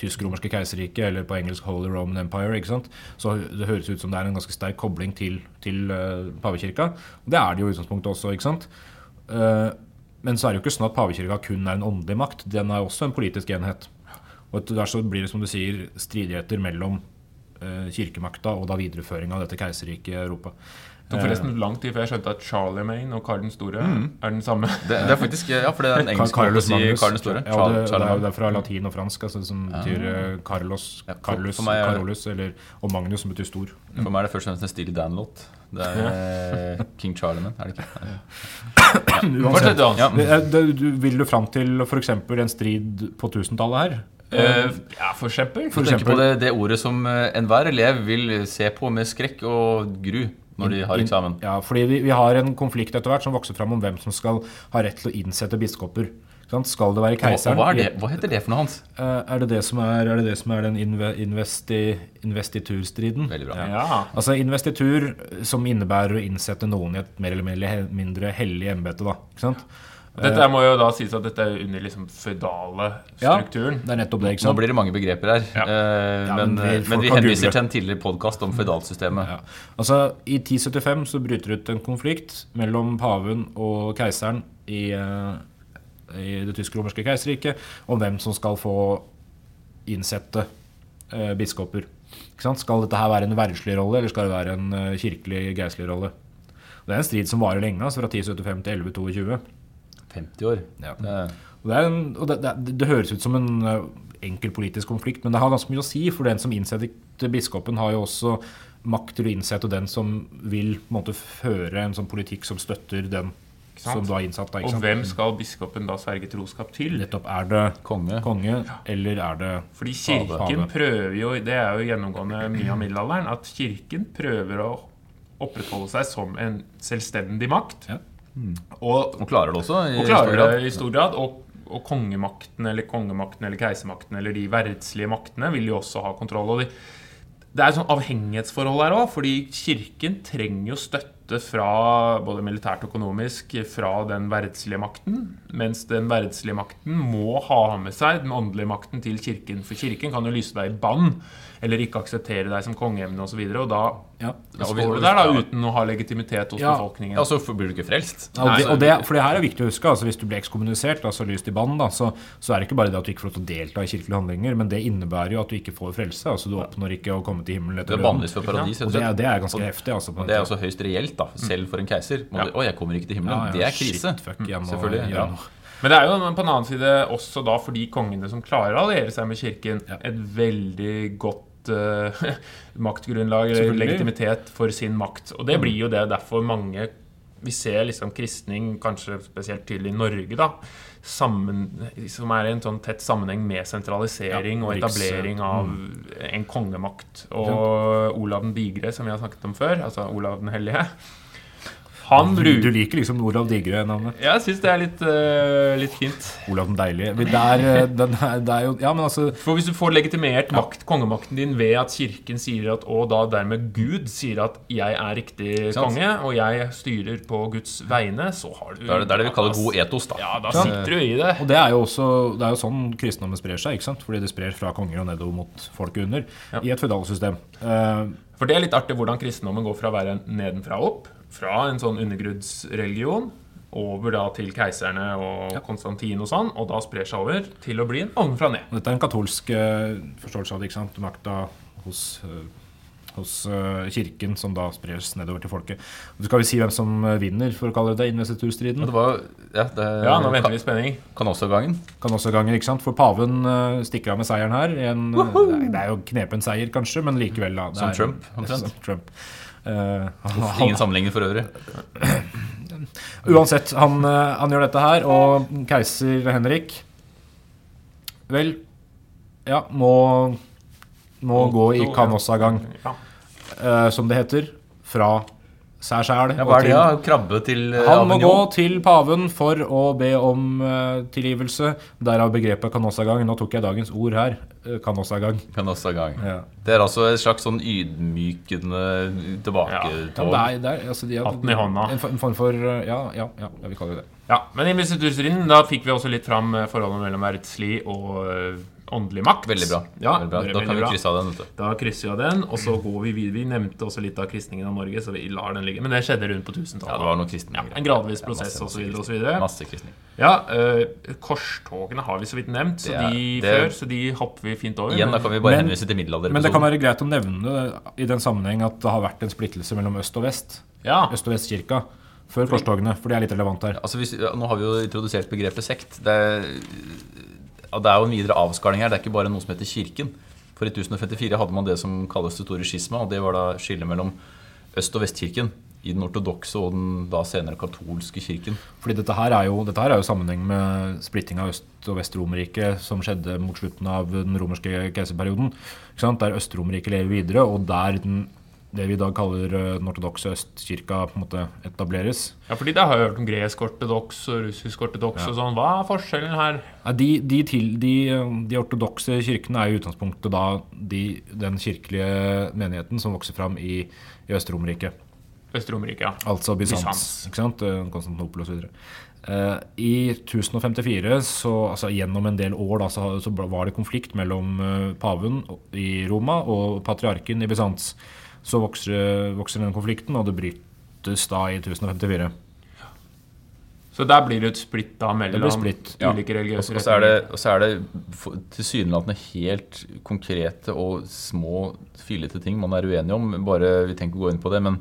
[SPEAKER 3] Tysk-romerske keiserriket, eller på engelsk Holy Roman Empire. ikke sant? Så Det høres ut som det er en ganske sterk kobling til, til uh, pavekirka. Det er det jo i utgangspunktet også. ikke sant? Uh, men så er det jo ikke sånn at pavekirka kun er en åndelig makt. Den er også en politisk enhet. Og der så blir det, som du sier, stridigheter mellom eh, kirkemakta og da videreføring av dette keiserriket i Europa.
[SPEAKER 1] Det tok forresten lang tid før jeg skjønte at Charlemagne og Karl den store er den samme.
[SPEAKER 2] Det, det er faktisk Ja, for det er en engelsk
[SPEAKER 3] Carlos
[SPEAKER 2] si
[SPEAKER 3] Magnus.
[SPEAKER 2] Karl den store.
[SPEAKER 3] Ja, det, det, er, det er fra latin og fransk, altså, som betyr eh, Carlos,
[SPEAKER 2] Ja, for-
[SPEAKER 3] Carlus,
[SPEAKER 2] for er
[SPEAKER 3] Carolus, eller, og Magnus, som betyr stor.
[SPEAKER 2] For meg er det først og fremst en Steely Dan-låt. Det er eh, King Charlemagne, er det ikke? Ja.
[SPEAKER 3] Eh, det- du- Vil du fram til f.eks. en strid på 1000-tallet her?
[SPEAKER 1] Uh, ja, for eksempel.
[SPEAKER 3] For
[SPEAKER 2] eksempel. på det, det ordet som enhver elev vil se på med skrekk og gru når de har eksamen.
[SPEAKER 3] Ja, fordi vi, vi har en konflikt etter hvert som vokser fram om hvem som skal ha rett til å innsette biskoper. Skal det være keiseren?
[SPEAKER 2] hva, er det, hva heter det for noe, Hans?
[SPEAKER 3] Eh, er, det det som er, er det det som er den investi, investiturstriden?
[SPEAKER 2] Veldig bra.
[SPEAKER 1] Ja.
[SPEAKER 3] Altså investitur som innebærer å innsette noen i et mer eller mindre, mindre hellig embete. Sant?
[SPEAKER 1] Dette må jo da sies at dette er under liksom føydale
[SPEAKER 3] Ja.
[SPEAKER 1] strukturen.
[SPEAKER 3] Det er nettopp det, ikke
[SPEAKER 2] Nå blir det mange begreper her.
[SPEAKER 1] Ja.
[SPEAKER 2] eh,
[SPEAKER 3] Ja,
[SPEAKER 2] men,
[SPEAKER 3] men vi-
[SPEAKER 2] men, vi henviser
[SPEAKER 3] google.
[SPEAKER 2] til en tidligere podkast om føydalsystemet.
[SPEAKER 3] Ja. Altså, I 1075 så bryter det ut en konflikt mellom paven og keiseren i, eh, i det tysk-romerske keiserriket om hvem som skal få innsette uh, biskoper. Ikke sant? Skal dette her være en verdslig rolle, eller skal det være en uh, kirkelig geistlig rolle? Det er en strid som varer lenge, altså fra 1075 til 1122.
[SPEAKER 2] 50 år.
[SPEAKER 3] Ja.
[SPEAKER 2] Det,
[SPEAKER 3] det, er en, og det, det, det høres ut som en eh, enkel politisk konflikt, men det har ganske mye å si. For den som innsetter biskopen, har jo også makt til å innsette den som vil på en måte, føre en sånn politikk som støtter den som du har innsatt. Da, ikke
[SPEAKER 1] Og
[SPEAKER 3] sant?
[SPEAKER 1] hvem skal biskopen da sverge troskap til?
[SPEAKER 3] Nettopp er det
[SPEAKER 2] konge.
[SPEAKER 3] konge, eller er det
[SPEAKER 1] Fordi kirken
[SPEAKER 3] Pave.
[SPEAKER 1] prøver jo, det er jo gjennomgående mye av middelalderen, at kirken prøver å opprettholde seg som en selvstendig makt.
[SPEAKER 3] Ja.
[SPEAKER 1] Og,
[SPEAKER 2] Og klarer det også. I
[SPEAKER 1] og
[SPEAKER 2] stor
[SPEAKER 1] klarer
[SPEAKER 2] grad.
[SPEAKER 1] det i stor grad. Og, og kongemakten eller kongemakten eller keisermakten eller de verdslige maktene vil jo også ha kontroll. Og de, det er et sånn avhengighetsforhold her òg, fordi kirken trenger jo støtte fra både militært og økonomisk fra den verdslige makten, mens den verdslige makten må ha med seg den åndelige makten til kirken. For kirken kan jo lyse deg i bann eller ikke akseptere deg som kongeemne osv. Og, så videre, og da
[SPEAKER 3] ja.
[SPEAKER 2] Ja, og
[SPEAKER 1] står du der da uten å ha legitimitet hos
[SPEAKER 3] Ja.
[SPEAKER 1] befolkningen.
[SPEAKER 2] Ja, så blir du ikke frelst.
[SPEAKER 3] Ja, og det, og det, for det her er viktig å huske. altså Hvis du blir ekskommunisert, altså lyst i bann, da, så, så er det ikke bare det at du ikke får lov til å delta i kirkelige handlinger, men det innebærer jo at du ikke får frelse. altså Du oppnår ikke å komme til himmelen etter
[SPEAKER 2] er
[SPEAKER 3] døden.
[SPEAKER 2] bannlyst fra paradis.
[SPEAKER 3] Og det, er- det er ganske
[SPEAKER 2] Og-
[SPEAKER 3] heftig. altså på
[SPEAKER 2] det er også høyst reelt, da. Selv for en keiser. Må
[SPEAKER 1] Ja.
[SPEAKER 2] Å, jeg kommer ikke til himmelen.
[SPEAKER 3] Ja,
[SPEAKER 2] Det er krise.
[SPEAKER 3] Shit, fuck, jeg må
[SPEAKER 2] Selvfølgelig, ja.
[SPEAKER 1] Men det er jo på den annen side også da for de kongene som klarer å alliere seg med kirken, et veldig godt uh, <laughs> maktgrunnlag eller legitimitet for sin makt. Og det blir jo det derfor mange Vi ser liksom kristning, kanskje spesielt tydelig i Norge, da, sammen, som er i en sånn tett sammenheng med sentralisering
[SPEAKER 3] Ja,
[SPEAKER 1] og etablering av en kongemakt. Og Olav den digre, som vi har snakket om før, altså Olav den hellige Han
[SPEAKER 3] Du,
[SPEAKER 1] bruker
[SPEAKER 3] du liker liksom Olav Digre-navnet.
[SPEAKER 1] Jeg syns det er litt, uh, litt fint.
[SPEAKER 3] Olav den deilige. Det er, eh, den er, det er jo Ja, men altså
[SPEAKER 1] For hvis du får legitimert makt, kongemakten din ved at kirken sier at Og da dermed Gud sier at 'jeg er riktig
[SPEAKER 2] Sant.
[SPEAKER 1] konge', og 'jeg styrer på Guds vegne', så har du
[SPEAKER 2] Det er det, det er det vi kaller god etos, da.
[SPEAKER 1] Ja, da sitter du i det.
[SPEAKER 3] Og det er jo også Det er jo sånn kristendommen sprer seg, ikke sant? Fordi det sprer fra konger og nedover mot folket under.
[SPEAKER 1] Ja.
[SPEAKER 3] I et føydalsystem. Uh,
[SPEAKER 1] For det er litt artig hvordan kristendommen går fra å være nedenfra og opp, fra en sånn undergrunnsreligion, over da til keiserne og Konstantin og sånn, og da sprer seg over til å bli en ovenfra ned.
[SPEAKER 3] Dette er en katolsk eh, forståelse av det, ikke sant? Makta hos, eh, hos eh, kirken, som da spres nedover til folket. Og så skal vi si hvem som vinner, for å kalle det det, investiturstriden.
[SPEAKER 2] det var Ja, det
[SPEAKER 1] Ja, nå venter vi i spenning.
[SPEAKER 2] Kan også gangen.
[SPEAKER 3] Kan også ganger, ikke sant? For paven stikker av med seieren her. En, det, er, det er jo knepen seier, kanskje, men likevel. Da, det
[SPEAKER 2] Som
[SPEAKER 3] er-
[SPEAKER 2] Trump, omtrent. <laughs>
[SPEAKER 3] Som Trump. Eh,
[SPEAKER 2] Ingen sammenligning for øvrig. <clears throat>
[SPEAKER 3] Uansett, han, eh, han gjør dette her, og keiser Henrik Vel, ja, må, må gå i kanossagang,
[SPEAKER 1] Ja.
[SPEAKER 3] uh, som det heter, fra seg sjæl.
[SPEAKER 2] Ja, hva er det, ja? Krabbe til uh,
[SPEAKER 3] Han må gå til paven for å be om uh, tilgivelse. Derav begrepet kanossagang. Nå tok jeg dagens ord her. Eh, gang.
[SPEAKER 2] Kan også ha gang.
[SPEAKER 3] Ja.
[SPEAKER 2] Det er altså et slags sånn ydmykende
[SPEAKER 3] Ja,
[SPEAKER 2] tilbaketog.
[SPEAKER 3] det er, altså,
[SPEAKER 1] Hatten i hånda.
[SPEAKER 3] En, en form for eh, Ja, ja, ja, ja vi kaller det det.
[SPEAKER 1] Ja, men i investiturstriden da fikk vi også litt fram eh, forholdet mellom verdslig og åndelig makt.
[SPEAKER 2] Veldig bra.
[SPEAKER 1] Ja,
[SPEAKER 2] Veldig bra. Da kan vi krysse av den. vet du.
[SPEAKER 1] Da krysser vi av den, og så går vi videre. Vi nevnte også litt av kristningen av Norge, så vi lar den ligge. Men det skjedde rundt på
[SPEAKER 2] Ja,
[SPEAKER 1] 1000-tallet.
[SPEAKER 2] det var noe kristne
[SPEAKER 1] Ja, en gradvis
[SPEAKER 2] Ja,
[SPEAKER 1] prosess
[SPEAKER 2] masse,
[SPEAKER 1] osv.
[SPEAKER 2] masse
[SPEAKER 1] osv.
[SPEAKER 2] Masse kristning.
[SPEAKER 1] Ja, uh, korstogene har vi så vidt nevnt, så
[SPEAKER 2] er-
[SPEAKER 1] de
[SPEAKER 2] det-
[SPEAKER 1] før, så de hopper vi fint over.
[SPEAKER 2] Igjen, da kan vi bare
[SPEAKER 3] Men-
[SPEAKER 2] henvise til middelalder.
[SPEAKER 3] Men det kan være greit å nevne i den sammenheng at det har vært en splittelse mellom øst og vest.
[SPEAKER 1] Ja,
[SPEAKER 3] Øst- og vestkirka før korstogene, for det er litt relevant her.
[SPEAKER 2] Altså hvis, ja, nå har vi jo introdusert begrepet sekt. Det er, ja, det er jo en videre avskaling her. Det er ikke bare noe som heter Kirken. For i 1054 hadde man det som kalles det store skisma, og det var da skillet mellom Øst- og Vestkirken i den ortodokse og den da senere katolske kirken.
[SPEAKER 3] Fordi dette her er jo, dette her er jo sammenheng med splitting av Øst- og Vest-Romerriket som skjedde mot slutten av den romerske keiserperioden. Der Øst-Romerriket lever videre, og der den, det vi i dag kaller eh, den ortodokse østkirka på en måte etableres.
[SPEAKER 1] ja fordi da har jeg hørt om gresk ortodoks og russisk ortodoks og sånn. Hva er forskjellen her?
[SPEAKER 3] Nei, De, de, til, de, de ortodokse kirkene er i utgangspunktet da de, den kirkelige menigheten som vokser fram i, i Øst-Romerriket.
[SPEAKER 1] Øst-Romerriket, ja.
[SPEAKER 3] Altså Bysants.
[SPEAKER 1] Bysants.
[SPEAKER 3] Ikke sant? Eh, Konstantinopel osv. Eh, I 1054, så, altså gjennom en del år, da, så, så var det konflikt mellom paven i Roma og patriarken i Bysants. Så vokser, vokser den konflikten, og det brytes da i 1054.
[SPEAKER 1] Så der blir det et splitt da mellom
[SPEAKER 3] splitt,
[SPEAKER 1] ulike religiøse
[SPEAKER 2] retninger? og så er det, det tilsynelatende helt konkrete og små, fillete ting man er uenige om. Bare, Vi tenker å gå inn på det, men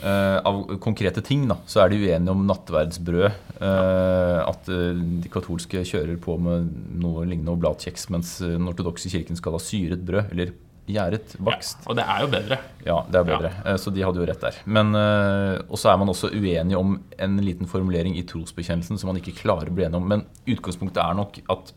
[SPEAKER 2] uh, av konkrete ting da, så er de uenige om nattverdsbrød. Uh, at uh, de katolske kjører på med noe lignende oblatkjeks, mens den ortodokse kirken skal ha syret brød, eller gjæret bakst.
[SPEAKER 1] Ja, og det er jo bedre.
[SPEAKER 2] Ja, det er bedre. Ja. Så de hadde jo rett der. Men, eh, Og så er man også uenig om en liten formulering i trosbekjennelsen som man ikke klarer å bli enig om. Men utgangspunktet er nok at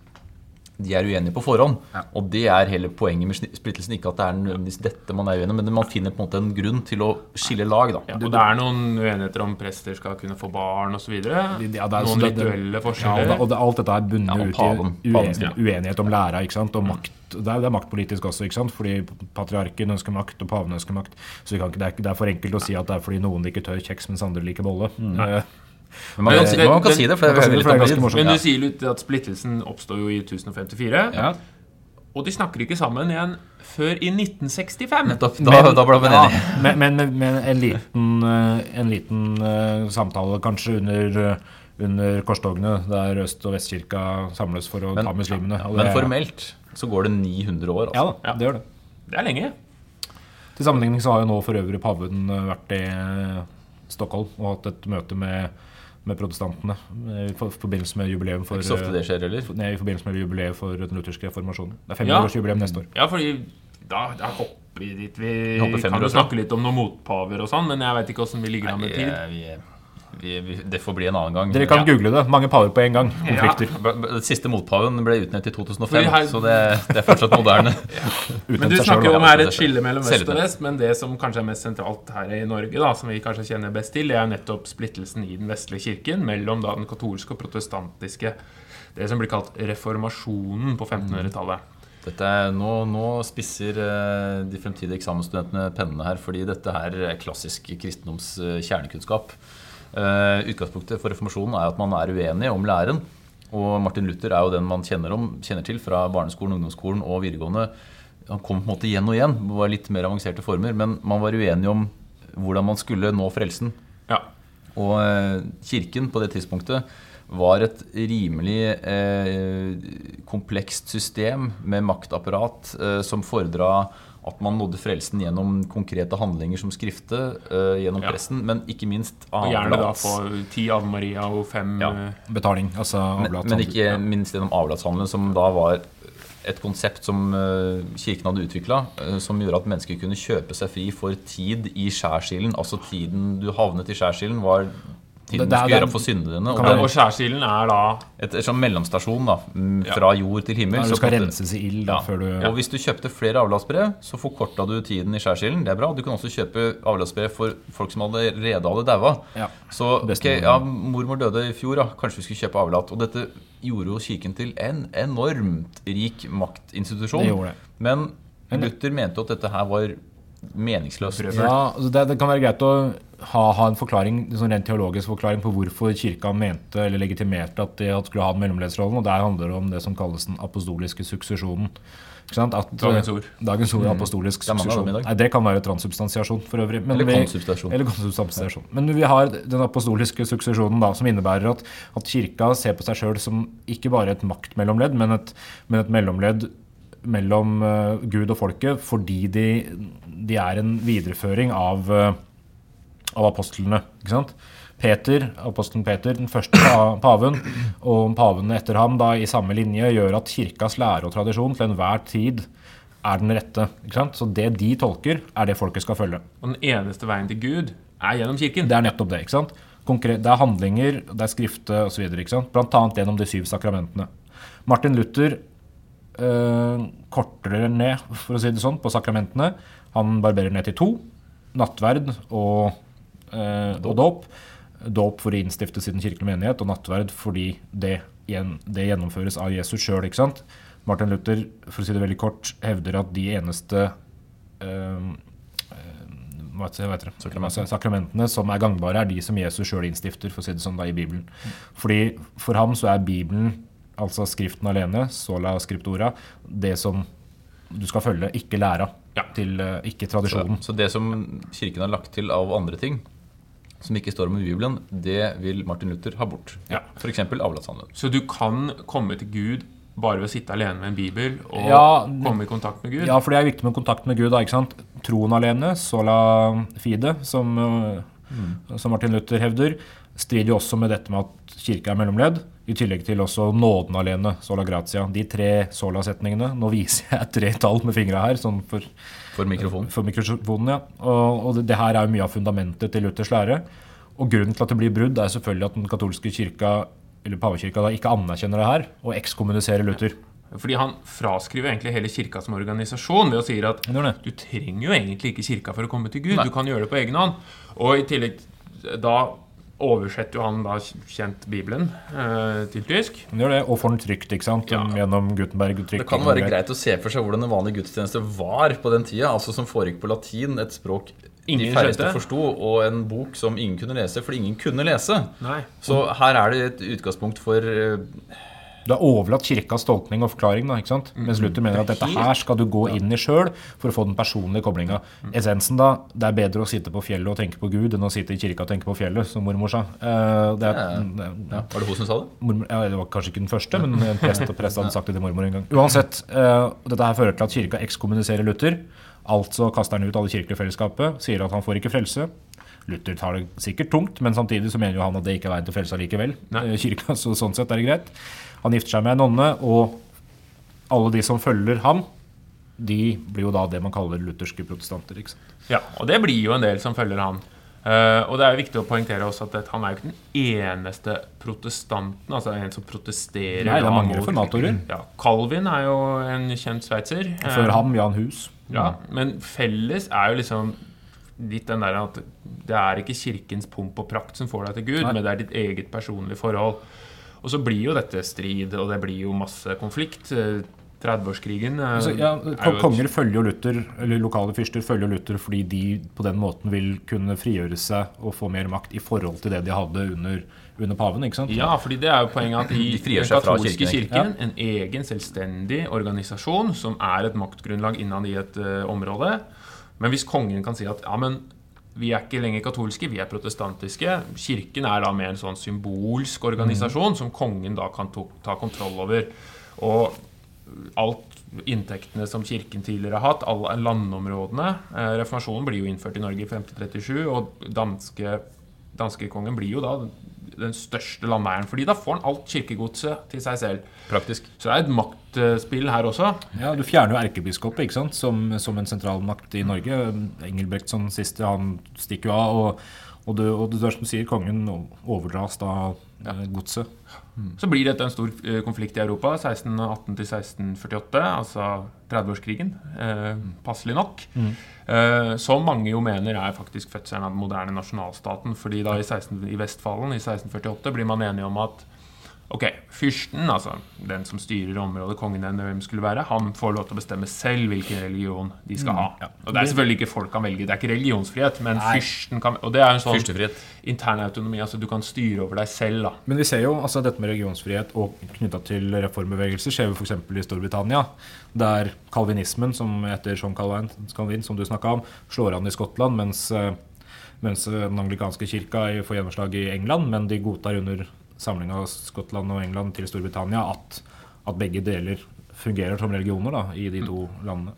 [SPEAKER 2] de er uenige på forhånd. Og det er hele poenget med splittelsen. Ikke at det er nødvendigvis dette man er uenig men man finner på en måte en grunn til å skille lag. da.
[SPEAKER 1] Ja, og det er noen uenigheter om prester skal kunne få barn osv.
[SPEAKER 3] Ja,
[SPEAKER 1] Noen rituelle
[SPEAKER 3] Ja, og,
[SPEAKER 1] forskjeller.
[SPEAKER 3] det, og det, alt dette er bundet
[SPEAKER 2] Ja,
[SPEAKER 3] ut
[SPEAKER 2] paven.
[SPEAKER 3] i
[SPEAKER 2] Paven
[SPEAKER 3] uen, uenighet om læra. ikke sant? Og makt. Det er, det er maktpolitisk også, ikke sant? fordi patriarken ønsker makt, og paven ønsker makt. Så vi kan ikke, det, er, det er for enkelt å si at det er fordi noen liker tørr kjeks, mens andre liker bolle. Eh,
[SPEAKER 2] Men man,
[SPEAKER 1] Men
[SPEAKER 2] kan, si, man kan
[SPEAKER 1] det-
[SPEAKER 2] si det, for det er
[SPEAKER 3] det, det ganske morsomt.
[SPEAKER 1] Men du sier litt at splittelsen oppstår jo i 1054.
[SPEAKER 2] Ja.
[SPEAKER 1] Og de snakker ikke sammen igjen før i 1965.
[SPEAKER 2] Nettopp. Da, da ble man
[SPEAKER 3] ja,
[SPEAKER 2] enig.
[SPEAKER 3] men, men, men en liten, eh, en liten uh, samtale kanskje under, eh, under korstogene, der Øst- og Vestkirka samles for å
[SPEAKER 2] Men-
[SPEAKER 3] ta muslimene. Ja,
[SPEAKER 2] Men formelt så går det 900 år.
[SPEAKER 3] Ja
[SPEAKER 2] Altså.
[SPEAKER 3] Ja, det gjør det.
[SPEAKER 1] Det er lenge.
[SPEAKER 3] Til sammenligning så har jo nå for øvrig paven eh, vært i eh, Stockholm og hatt et møte med, med protestantene eh, i forbindelse med jubileum for
[SPEAKER 2] Ikke så ofte det skjer heller.
[SPEAKER 3] eh, nei, i forbindelse med jubileet for den lutherske reformasjonen. Det er
[SPEAKER 1] Ja.
[SPEAKER 3] 500-årsjubileum neste år.
[SPEAKER 1] Ja, fordi da, da hopper vi dit. Vi
[SPEAKER 2] vi
[SPEAKER 1] kan jo snakke litt om noen motpaver og sånn, men jeg veit ikke åssen vi ligger an med
[SPEAKER 2] Nei,
[SPEAKER 1] tid.
[SPEAKER 2] vi, vi, vi, det får bli en annen gang.
[SPEAKER 3] Dere kan
[SPEAKER 2] Ja.
[SPEAKER 3] google det. Mange paver på en gang. Konflikter.
[SPEAKER 2] Den siste motpaven ble utnevnt i 2005,
[SPEAKER 1] Fordi her-
[SPEAKER 2] så det, det er fortsatt moderne. <laughs>
[SPEAKER 1] Men du snakker jo om her et skille mellom øst og vest, men det som kanskje er mest sentralt her i Norge, da, som vi kanskje kjenner best til, det er nettopp splittelsen i den vestlige kirken mellom da den katolske og protestantiske det som blir kalt reformasjonen på 1500-tallet.
[SPEAKER 2] Dette er, nå, nå spisser eh, de fremtidige eksamensstudentene pennene her, fordi dette her er klassisk kristendoms eh, kjernekunnskap. Eh, utgangspunktet for reformasjonen er at man er uenig om læren. Og Martin Luther er jo den man kjenner, om, kjenner til fra barneskolen, ungdomsskolen og videregående. Han kom på en måte igjen og igjen, var litt mer avanserte former, men man var uenig om hvordan man skulle nå frelsen.
[SPEAKER 1] Ja.
[SPEAKER 2] Og eh, kirken på det tidspunktet var et rimelig eh, komplekst system med maktapparat eh, som fordra at man nådde frelsen gjennom konkrete handlinger som skrifte, uh, gjennom
[SPEAKER 1] Ja.
[SPEAKER 2] pressen, men ikke minst
[SPEAKER 1] Og gjerne da
[SPEAKER 2] avlats.
[SPEAKER 1] på ti Ave Maria og fem
[SPEAKER 2] Ja.
[SPEAKER 1] eh,
[SPEAKER 3] Betaling. Altså
[SPEAKER 2] Men,
[SPEAKER 3] avlat.
[SPEAKER 2] men ikke minst gjennom avlatshandelen, som da var et konsept som eh, kirken hadde utvikla, som gjorde at mennesker kunne kjøpe seg fri for tid i skjærsilden. Altså tiden du havnet i skjærsilden, var tiden du
[SPEAKER 3] er-
[SPEAKER 2] gjøre opp for syndene. Og
[SPEAKER 1] Og skjærsilden er da
[SPEAKER 2] et, et sånn mellomstasjon da, fra jord til himmel.
[SPEAKER 3] Ja, du skal
[SPEAKER 2] en
[SPEAKER 3] renses i ild da,
[SPEAKER 2] Ja.
[SPEAKER 3] før du
[SPEAKER 2] Og hvis du kjøpte flere avlatsbrev, så forkorta du tiden i skjærsilden. Det er bra. Du kan også kjøpe avlatsbrev for folk som allerede hadde daua.
[SPEAKER 3] Ja.
[SPEAKER 2] Så ok, ja, mormor døde i fjor, da. kanskje vi skulle kjøpe avlat. Og dette gjorde jo kirken til en enormt rik maktinstitusjon.
[SPEAKER 3] Det gjorde det.
[SPEAKER 2] Men
[SPEAKER 3] Men-
[SPEAKER 2] Luther mente jo at dette her var meningsløst.
[SPEAKER 3] Ja, altså det, det kan være greit å ha, ha en forklaring, en sånn rent teologisk forklaring på hvorfor kirka mente eller legitimerte at de skulle ha den mellomleddsrollen. Og der handler det om det som kalles den apostoliske suksesjonen. Ikke sant? At,
[SPEAKER 1] Dagens ord.
[SPEAKER 3] Dagens ord, apostolisk
[SPEAKER 2] er mange av
[SPEAKER 3] suksesjon.
[SPEAKER 2] Det.
[SPEAKER 3] Nei, det kan være transubstansiasjon for øvrig. men
[SPEAKER 2] Eller
[SPEAKER 3] vi-
[SPEAKER 2] konsubstansiasjon.
[SPEAKER 3] Eller konsubstansiasjon. Men vi har den apostoliske suksesjonen da, som innebærer at, at kirka ser på seg sjøl som ikke bare et maktmellomledd, men et, men et mellomledd mellom eh, Gud og folket fordi de, de er en videreføring av, eh, av apostlene. ikke sant? Peter, apostelen Peter, den første pa- paven, og pavene etter ham da i samme linje, gjør at kirkas lære og tradisjon til enhver tid er den rette. ikke sant? Så det de tolker, er det folket skal følge.
[SPEAKER 1] Og den eneste veien til Gud er gjennom kirken.
[SPEAKER 3] Det er nettopp det. ikke sant? Konkret, det er handlinger, det er skrifte osv. Annet gjennom de syv sakramentene. Martin Luther kortere ned for å si det sånn, på sakramentene. Han barberer ned til to. Nattverd og, øh, og dåp. Dåp for å innstifte sin kirkelige menighet, og nattverd fordi det, det gjennomføres av Jesus sjøl. Martin Luther for å si det veldig kort, hevder at de eneste øh, det? Altså, sakramentene som er gangbare, er de som Jesus sjøl innstifter, for å si det sånn, da, i Bibelen. Fordi For ham så er Bibelen, altså Skriften alene, sola scriptura, det som du skal følge, ikke læra.
[SPEAKER 1] Ja.
[SPEAKER 3] Til, eh, ikke tradisjonen.
[SPEAKER 2] så det som Kirken har lagt til av andre ting, som ikke står om i Bibelen, det vil Martin Luther ha bort.
[SPEAKER 1] Ja.
[SPEAKER 2] F.eks. avlatshandelen.
[SPEAKER 1] Så du kan komme til Gud bare ved å sitte alene med en bibel og
[SPEAKER 3] Ja,
[SPEAKER 1] komme i kontakt med Gud?
[SPEAKER 3] Ja, for det er viktig med kontakt med Gud. da, ikke sant? Troen alene, sola fide, som, mm. som Martin Luther hevder, strider jo også med dette med at kirka er mellomledd. I tillegg til også nåden alene, sola gratia. De tre sola-setningene. Nå viser jeg tre tall med fingra her, sånn for,
[SPEAKER 2] For mikrofonen.
[SPEAKER 3] for mikrofonen. ja. Og, og det, det her er jo mye av fundamentet til Luthers lære. Og grunnen til at det blir brudd, er selvfølgelig at den katolske kirka, eller pavekirka, da ikke anerkjenner det her, og ekskommuniserer Luther.
[SPEAKER 1] Fordi han fraskriver egentlig hele kirka som organisasjon ved å si at du trenger jo egentlig ikke kirka for å komme til Gud.
[SPEAKER 2] Nei.
[SPEAKER 1] Du kan gjøre det på egen hånd. Og i tillegg da oversetter jo han da kjent Bibelen eh, til tysk.
[SPEAKER 3] Han gjør det, og får den trykt ikke sant?
[SPEAKER 1] Ja.
[SPEAKER 3] gjennom Gutenberg.
[SPEAKER 2] Det kan være greit å se for seg hvordan en vanlig gudstjeneste var på den tida. Altså Som foregikk på latin, et språk
[SPEAKER 1] Ingen
[SPEAKER 2] de færreste
[SPEAKER 1] skjønte.
[SPEAKER 2] forsto, og en bok som ingen kunne lese, fordi ingen kunne lese.
[SPEAKER 1] Nei.
[SPEAKER 2] Så her er det et utgangspunkt for eh,
[SPEAKER 3] Du har overlatt kirkas tolkning og forklaring, da, ikke sant? mens Luther mener at dette her skal du gå inn i sjøl for å få den personlige koblinga. Essensen, da, det er bedre å sitte på fjellet og tenke på Gud enn å sitte i kirka og tenke på fjellet, som mormor sa. Eh, det, er,
[SPEAKER 2] Ja. ja, Var det hun som sa det?
[SPEAKER 3] mormor, ja, det var kanskje ikke den første, men en prest og prest hadde sagt det til mormor en gang. Uansett, eh, dette her fører til at kirka ekskommuniserer Luther. Altså kaster han ut alle kirkelige fellesskapet, sier at han får ikke frelse. Luther tar det sikkert tungt, men samtidig så mener jo han at det ikke er veien til frelse likevel. Eh, Kirka, så sånn sett er det greit. Han gifter seg med en nonne, og alle de som følger ham, de blir jo da det man kaller lutherske protestanter. ikke sant?
[SPEAKER 1] Ja, og det blir jo en del som følger han. Uh, og det er jo viktig å poengtere også at han er jo ikke den eneste protestanten, altså en som protesterer.
[SPEAKER 3] Nei, det er mange reformatorer.
[SPEAKER 1] Ja, Calvin er jo en kjent sveitser. Eh,
[SPEAKER 3] Før ham Jan Hus.
[SPEAKER 1] Ja, men felles er jo liksom litt den der at det er ikke kirkens pomp og prakt som får deg til Gud,
[SPEAKER 3] Nei.
[SPEAKER 1] men det er ditt eget personlige forhold. Og så blir jo dette strid, og det blir jo masse konflikt. Eh, 30-årskrigen eh,
[SPEAKER 3] Altså, ja,
[SPEAKER 1] er
[SPEAKER 3] Konger følger jo Luther, eller lokale fyrster følger Luther fordi de på den måten vil kunne frigjøre seg og få mer makt i forhold til det de hadde under, under paven. ikke sant?
[SPEAKER 1] Ja, fordi det er jo poenget at <clears throat> i
[SPEAKER 2] De
[SPEAKER 1] den katolske
[SPEAKER 2] kirken,
[SPEAKER 1] kirken, en egen selvstendig organisasjon som er et maktgrunnlag innad i et uh, område. Men hvis kongen kan si at ja, men vi er ikke lenger katolske, vi er protestantiske. Kirken er da mer en sånn symbolsk organisasjon som kongen da kan ta kontroll over. Og alt inntektene som kirken tidligere har hatt, alle landområdene eh, Reformasjonen blir jo innført i Norge i 1537, og danske, danskekongen blir jo da den største landeieren, fordi da får han alt kirkegodset til seg selv.
[SPEAKER 2] Praktisk.
[SPEAKER 1] Så det er et maktspill her også.
[SPEAKER 3] Ja, Du fjerner jo erkebiskopet ikke sant? Som, som en sentralmakt i Norge. Engelbrektsson siste, han stikker jo av. Og, og, det, og det som du sier, kongen overdras da ja. godset.
[SPEAKER 1] Så blir dette en stor eh, konflikt i Europa, 1618 til 1648, altså 30-årskrigen. Eh, passelig nok. Eh, som mange jo mener er faktisk fødselen av den moderne nasjonalstaten. fordi da i, 16, i Vestfalen i 1648 blir man enige om at Ok, Fyrsten, altså den som styrer området, kongen eller hvem skulle være, han får lov til å bestemme selv hvilken religion de skal ha. Og Det er selvfølgelig ikke folk kan velge, det er ikke religionsfrihet, men fyrsten kan Og det er en sånn intern autonomi, altså du kan styre over deg selv. da.
[SPEAKER 3] Men vi ser jo altså dette med religionsfrihet og knytta til reformbevegelser skjer jo f.eks. i Storbritannia, der kalvinismen, som etter John Calvin, som du snakka om, slår an i Skottland, mens, eh, mens den anglikanske kirka får gjennomslag i England, men de godtar under samlinga av Skottland og England til Storbritannia at, at begge deler fungerer som religioner da, i de to landene.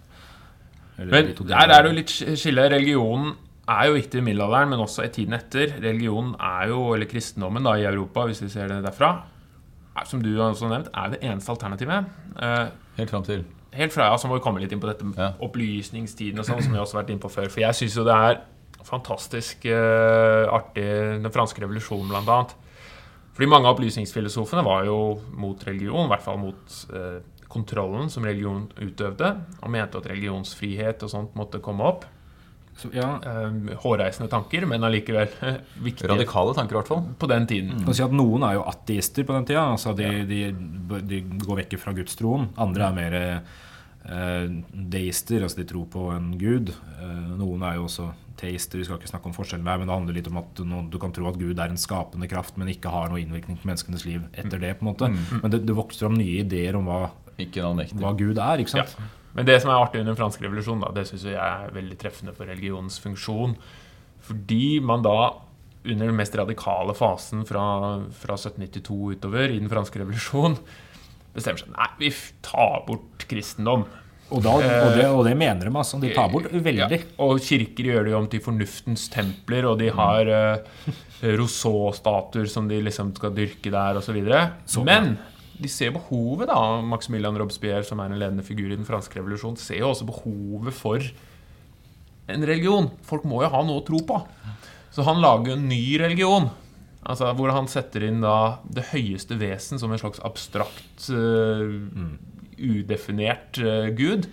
[SPEAKER 3] Eller
[SPEAKER 1] Men
[SPEAKER 3] de to
[SPEAKER 1] der er det jo litt skille. Religionen er jo viktig i middelalderen, men også i tiden etter. Religionen er jo, eller kristendommen da i Europa, hvis vi ser det derfra, er, som du har også nevnt, er det eneste alternativet. Uh,
[SPEAKER 2] Helt fram til.
[SPEAKER 1] helt fra, ja, Så må vi komme litt inn på dette med
[SPEAKER 2] Ja.
[SPEAKER 1] opplysningstiden og sånn, som vi også har vært inne på før. For jeg syns jo det er fantastisk uh, artig, den franske revolusjonen blant annet. Fordi mange av opplysningsfilosofene var jo mot religion, i hvert fall mot eh, kontrollen som religion utøvde, og mente at religionsfrihet og sånt måtte komme opp.
[SPEAKER 3] Så, ja,
[SPEAKER 1] Eh, hårreisende tanker, men allikevel <laughs> viktige
[SPEAKER 2] Radikale tanker, i hvert fall.
[SPEAKER 1] på den tiden.
[SPEAKER 3] Mm. si at Noen er jo ateister på den tida. Altså de, de, de går vekk fra gudstroen. Andre er mer eh, deister, altså de tror på en gud. Eh, noen er jo også teister, vi skal ikke snakke om forskjellen der, men det handler litt om at noen, du kan tro at Gud er en skapende kraft, men ikke har noe innvirkning på menneskenes liv etter det. på en måte. Men det, det vokser fram nye ideer om hva, hva Gud er. ikke sant?
[SPEAKER 1] Men det som er artig under den franske revolusjonen, da, det syns jeg er veldig treffende for religionens funksjon. Fordi man da, under den mest radikale fasen fra, fra 1792 utover i den franske revolusjon, bestemmer seg Nei, vi tar bort kristendom.
[SPEAKER 3] Og, da, og, det, og det mener de, altså. De tar bort veldig.
[SPEAKER 1] Ja, og kirker gjør det jo om til fornuftens templer, og de har uh, Rousseau-statuer som de liksom skal dyrke der, osv.
[SPEAKER 3] Så-
[SPEAKER 1] Men de ser behovet, da. Maximilian Robespierre, som er en ledende figur i den franske revolusjonen, ser jo også behovet for en religion. Folk må jo ha noe å tro på. Så han lager en ny religion. Altså Hvor han setter inn da det høyeste vesen som en slags abstrakt, eh, udefinert uh, gud.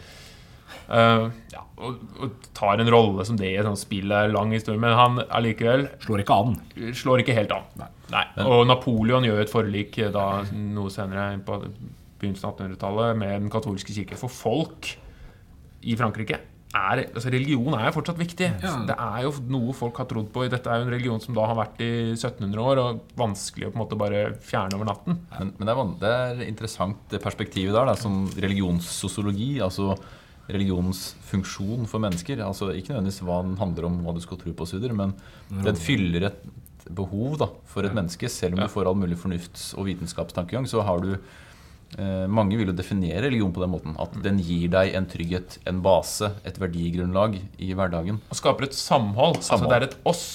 [SPEAKER 1] Uh, ja, og, og tar en rolle som det i et sånt spill. Er lang historie, men han allikevel
[SPEAKER 3] Slår ikke an.
[SPEAKER 1] slår ikke helt an. Nei. Og Napoleon gjør et forlik da, noe senere på begynnelsen av 1800-tallet med den katolske kirke. For folk i Frankrike er, altså Religion er jo fortsatt viktig.
[SPEAKER 3] Ja.
[SPEAKER 1] Det er jo noe folk har trodd på. Dette er jo en religion som da har vært i 1700 år, og vanskelig å på en måte bare fjerne over natten.
[SPEAKER 2] Men, men det, er, det er interessant det perspektivet der, da, som religionssosiologi. Altså religionens funksjon for mennesker. Altså Ikke nødvendigvis hva den handler om, hva du skal tro på, videre, men den fyller et behov da, for et menneske. Selv om
[SPEAKER 1] Ja.
[SPEAKER 2] du får all mulig fornufts- og vitenskapstankegang, så har du Mange vil jo definere religion på den måten. At den gir deg en trygghet, en base, et verdigrunnlag i hverdagen.
[SPEAKER 1] Og skaper et samhold. Altså Det er et oss.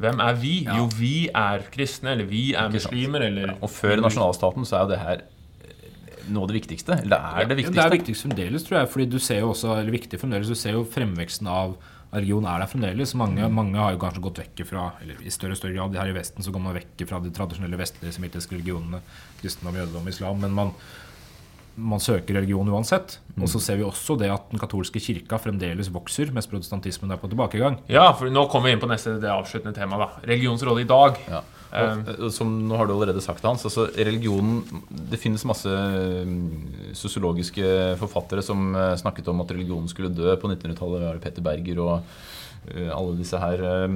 [SPEAKER 1] Hvem er vi?
[SPEAKER 3] Ja.
[SPEAKER 1] Jo, vi er kristne, eller vi er muslimer, eller
[SPEAKER 2] Og før nasjonalstaten så er jo det her eh, noe av det viktigste. Eller det er det
[SPEAKER 3] Ja, det er viktigst fremdeles, tror jeg. Fordi du ser jo også, eller viktig fremdeles, du ser jo fremveksten av religion er der fremdeles. Mange, mange har jo kanskje gått vekk fra Eller i større og større grad her i Vesten så går man vekk fra de tradisjonelle vestlige semittiske religionene. Kristendom, jødedom, islam. Men man, man søker religion uansett. Og så ser vi også det at den katolske kirka fremdeles vokser, mens protestantismen er på tilbakegang.
[SPEAKER 1] Ja, for nå kommer vi inn på neste det avsluttende temaet. da. Religions rolle i dag.
[SPEAKER 2] Ja.
[SPEAKER 1] Eh,
[SPEAKER 2] Og, som nå har du allerede sagt, Hans, altså religionen Det finnes masse mm, sosiologiske forfattere som eh, snakket om at religionen skulle dø på 1900-tallet. var har Petter Berger og eh, alle disse her. eh,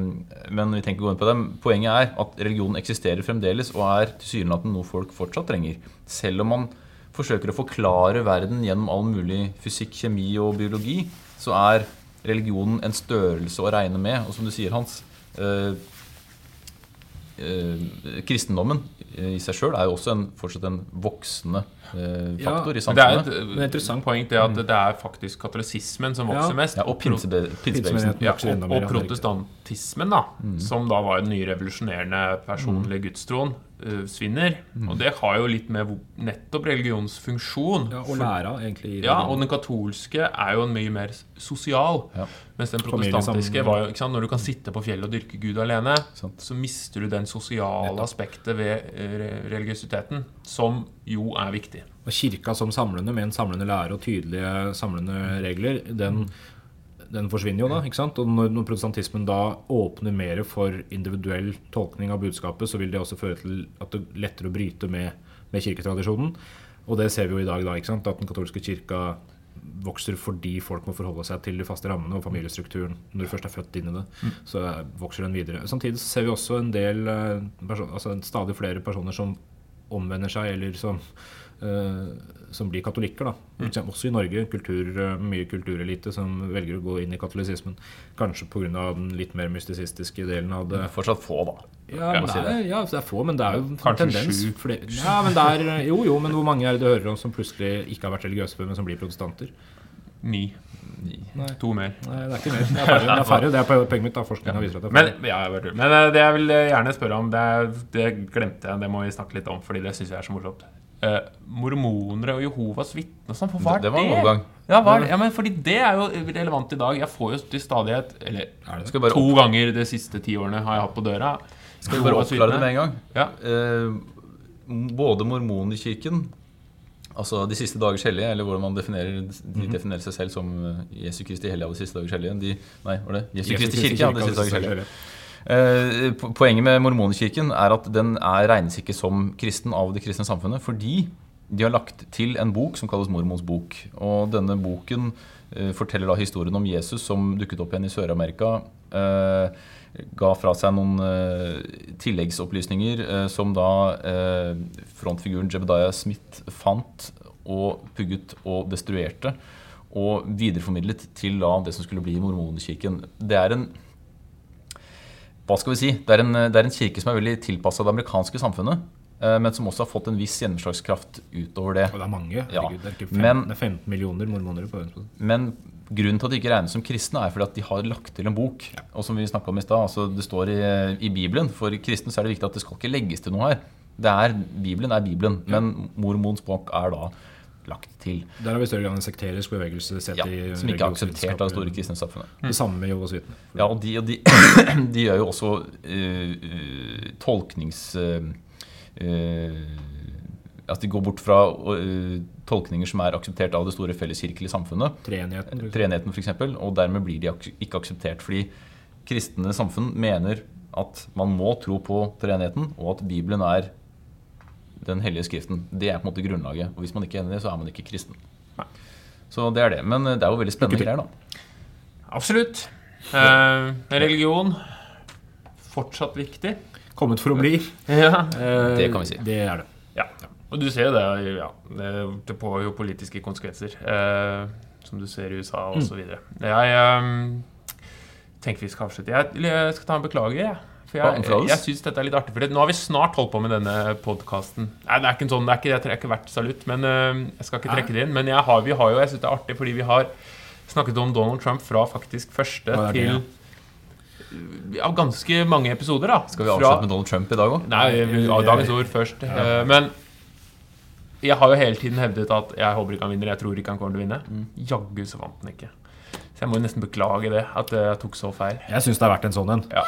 [SPEAKER 2] Men vi tenker å gå inn på dem. Poenget er at religionen eksisterer fremdeles og er tilsynelatende noe folk fortsatt trenger. Selv om man forsøker å forklare verden gjennom all mulig fysikk, kjemi og biologi, så er religionen en størrelse å regne med. Og som du sier, Hans eh, kristendommen eh, i seg sjøl er jo også en, fortsatt en voksende eh,
[SPEAKER 3] Ja,
[SPEAKER 2] faktor i
[SPEAKER 1] samfunnet. det er et
[SPEAKER 3] interessant.
[SPEAKER 1] poeng det at det er faktisk katolisismen som vokser
[SPEAKER 3] Ja.
[SPEAKER 1] mest.
[SPEAKER 2] ja, og pinsebe, pinsebevegelsen.
[SPEAKER 1] Ja, og, og
[SPEAKER 3] ja,
[SPEAKER 1] protestantismen, da, som da var den nye revolusjonerende personlige gudstroen, eh, svinner. Og det har jo litt med nettopp religionens funksjon.
[SPEAKER 3] Ja, og læra, egentlig.
[SPEAKER 1] Ja, og den katolske er jo en mye mer sosial.
[SPEAKER 2] Ja.
[SPEAKER 1] Mens den protestantiske var jo ikke sant, Når du kan sitte på fjellet og dyrke Gud alene,
[SPEAKER 2] Sant.
[SPEAKER 1] så mister du den sosiale
[SPEAKER 3] Nettopp.
[SPEAKER 1] aspektet ved eh, religiøsiteten, som jo er viktig.
[SPEAKER 3] Og kirka som samlende, med en samlende lære og tydelige samlende regler, den, den forsvinner jo da. ikke sant? Og når, når protestantismen da åpner mer for individuell tolkning av budskapet, så vil det også føre til at det er lettere å bryte med, med kirketradisjonen. Og det ser vi jo i dag, da, ikke sant? at den katolske kirka vokser fordi folk må forholde seg til de faste rammene og familiestrukturen. Når du først er født inn i det, så eh, vokser den videre. Samtidig så ser vi også en del eh, altså stadig flere personer som omvender seg, eller som, som blir katolikker. da. Mm. Også i Norge. Kultur, eh, mye kulturelite som velger å gå inn i katolisismen. Kanskje pga. den litt mer mystisistiske delen av det.
[SPEAKER 2] Fortsatt få, da.
[SPEAKER 3] Ja, men
[SPEAKER 2] si
[SPEAKER 3] det er, ja, det er få, men det er jo en
[SPEAKER 1] Kanskje
[SPEAKER 3] tendens.
[SPEAKER 1] sju.
[SPEAKER 3] Ja, men det er, jo, jo, men hvor mange er det du hører om som plutselig ikke har vært religiøse før, men som blir protestanter?
[SPEAKER 1] Ni.
[SPEAKER 3] Nei.
[SPEAKER 1] To mer.
[SPEAKER 3] Nei, det er ikke mer. Det er færre. Det er, færre. Det er poenget mitt. da, Forskninga viser at det er
[SPEAKER 1] Men, ja, det. Men eh, det jeg vil eh, gjerne spørre om, det, er, det glemte jeg, det må vi snakke litt om, fordi det syns jeg er så morsomt. Eh, mormonere og Jehovas vitner og sånn, for hva er
[SPEAKER 2] Det- det var en overgang.
[SPEAKER 1] Ja, hva er det? ja, men fordi det er jo relevant i dag. Jeg får jo til stadighet Eller
[SPEAKER 3] Er
[SPEAKER 1] to
[SPEAKER 2] opp,
[SPEAKER 1] ganger de siste ti årene har jeg hatt på døra.
[SPEAKER 2] skal vi bare oppklare det med en gang?
[SPEAKER 1] Ja.
[SPEAKER 2] Eh, både mormonerkirken, altså De siste dagers hellige, eller hvordan man definerer De definerer seg selv som eh, Jesu Kristi hellige av de siste dagers hellige. De, nei, var det? Jesu Kristi kirke av de siste dagers hellige. Eh, po- Poenget med mormonkirken er at den er, regnes ikke som kristen av det kristne samfunnet fordi de har lagt til en bok som kalles Mormons bok. Og denne boken eh, forteller da historien om Jesus som dukket opp igjen i Sør-Amerika. Eh, ga fra seg noen tilleggsopplysninger som da frontfiguren Jebediah Smith fant og pugget og destruerte. Og videreformidlet til da det som skulle bli mormonkirken. Det er en hva skal vi si? Det er en, det er en kirke som er veldig tilpassa det amerikanske samfunnet. eh, Men som også har fått en viss gjennomslagskraft utover det.
[SPEAKER 3] Og det er mange.
[SPEAKER 2] Ja.
[SPEAKER 3] Det, er fem,
[SPEAKER 2] Men-
[SPEAKER 3] det er 15 millioner mormoner på verdensbasis.
[SPEAKER 2] Men grunnen til at de ikke regnes som kristne, er fordi at de har lagt til en bok. Og som vi om i stad, altså det står i, i Bibelen. For kristne så er det viktig at det skal ikke legges til noe her. Det er, Bibelen er Bibelen, men mormons bok er da lagt til.
[SPEAKER 3] Der har vi større grad en sekterisk bevegelse
[SPEAKER 2] Ja,
[SPEAKER 3] i
[SPEAKER 2] som ikke er akseptert av store kristne samfunnet.
[SPEAKER 3] Det samme med Jehovas vitner.
[SPEAKER 2] Ja, og de, og de, <clears throat> de gjør jo også uh, tolknings... Uh, at de går bort fra uh, tolkninger som er akseptert av det store felleskirkelige samfunnet.
[SPEAKER 3] Treenigheten.
[SPEAKER 2] treenigheten f.eks., og dermed blir de ak ikke akseptert fordi kristne samfunn mener at man må tro på treenigheten, og at Bibelen er den hellige skriften. Det er på en måte grunnlaget. Og hvis man ikke er enig i det, så er man ikke kristen. Så det er det. Men eh, det er jo veldig spennende greier, da.
[SPEAKER 1] Absolutt. Eh, religion fortsatt viktig.
[SPEAKER 3] Kommet for å bli. <laughs>
[SPEAKER 1] Ja.
[SPEAKER 3] Eh,
[SPEAKER 2] Det kan vi si.
[SPEAKER 3] Det er det.
[SPEAKER 1] ja. Og du ser jo det, ja. Det, det får jo politiske konsekvenser. Eh, som du ser i USA
[SPEAKER 2] Mm.
[SPEAKER 1] osv. Jeg eh, tenker vi skal avslutte. Jeg, jeg skal ta en beklager, jeg. For jeg,
[SPEAKER 2] jeg,
[SPEAKER 1] jeg syns dette er litt artig. For det, nå har vi snart holdt på med denne podkasten. Nei, det er ikke en sånn, det er ikke, det er ikke verdt salutt, men eh, jeg skal ikke trekke det inn. Men jeg har, vi har jo, jeg syns det er artig fordi vi har snakket om Donald Trump fra faktisk første
[SPEAKER 3] er det,
[SPEAKER 1] til ja, ganske mange episoder, da.
[SPEAKER 2] Skal vi avslutte med Donald Trump i dag òg?
[SPEAKER 1] Nei, av ja, dagens ord først. Ja. Men jeg har jo hele tiden hevdet at jeg håper ikke han vinner. Jeg tror ikke han kommer til å vinne.
[SPEAKER 2] Mm.
[SPEAKER 1] Jaggu så vant han ikke. Så jeg må jo nesten beklage det, at eh, jeg tok så feil.
[SPEAKER 3] Jeg syns det har vært en sånn en.
[SPEAKER 1] Ja.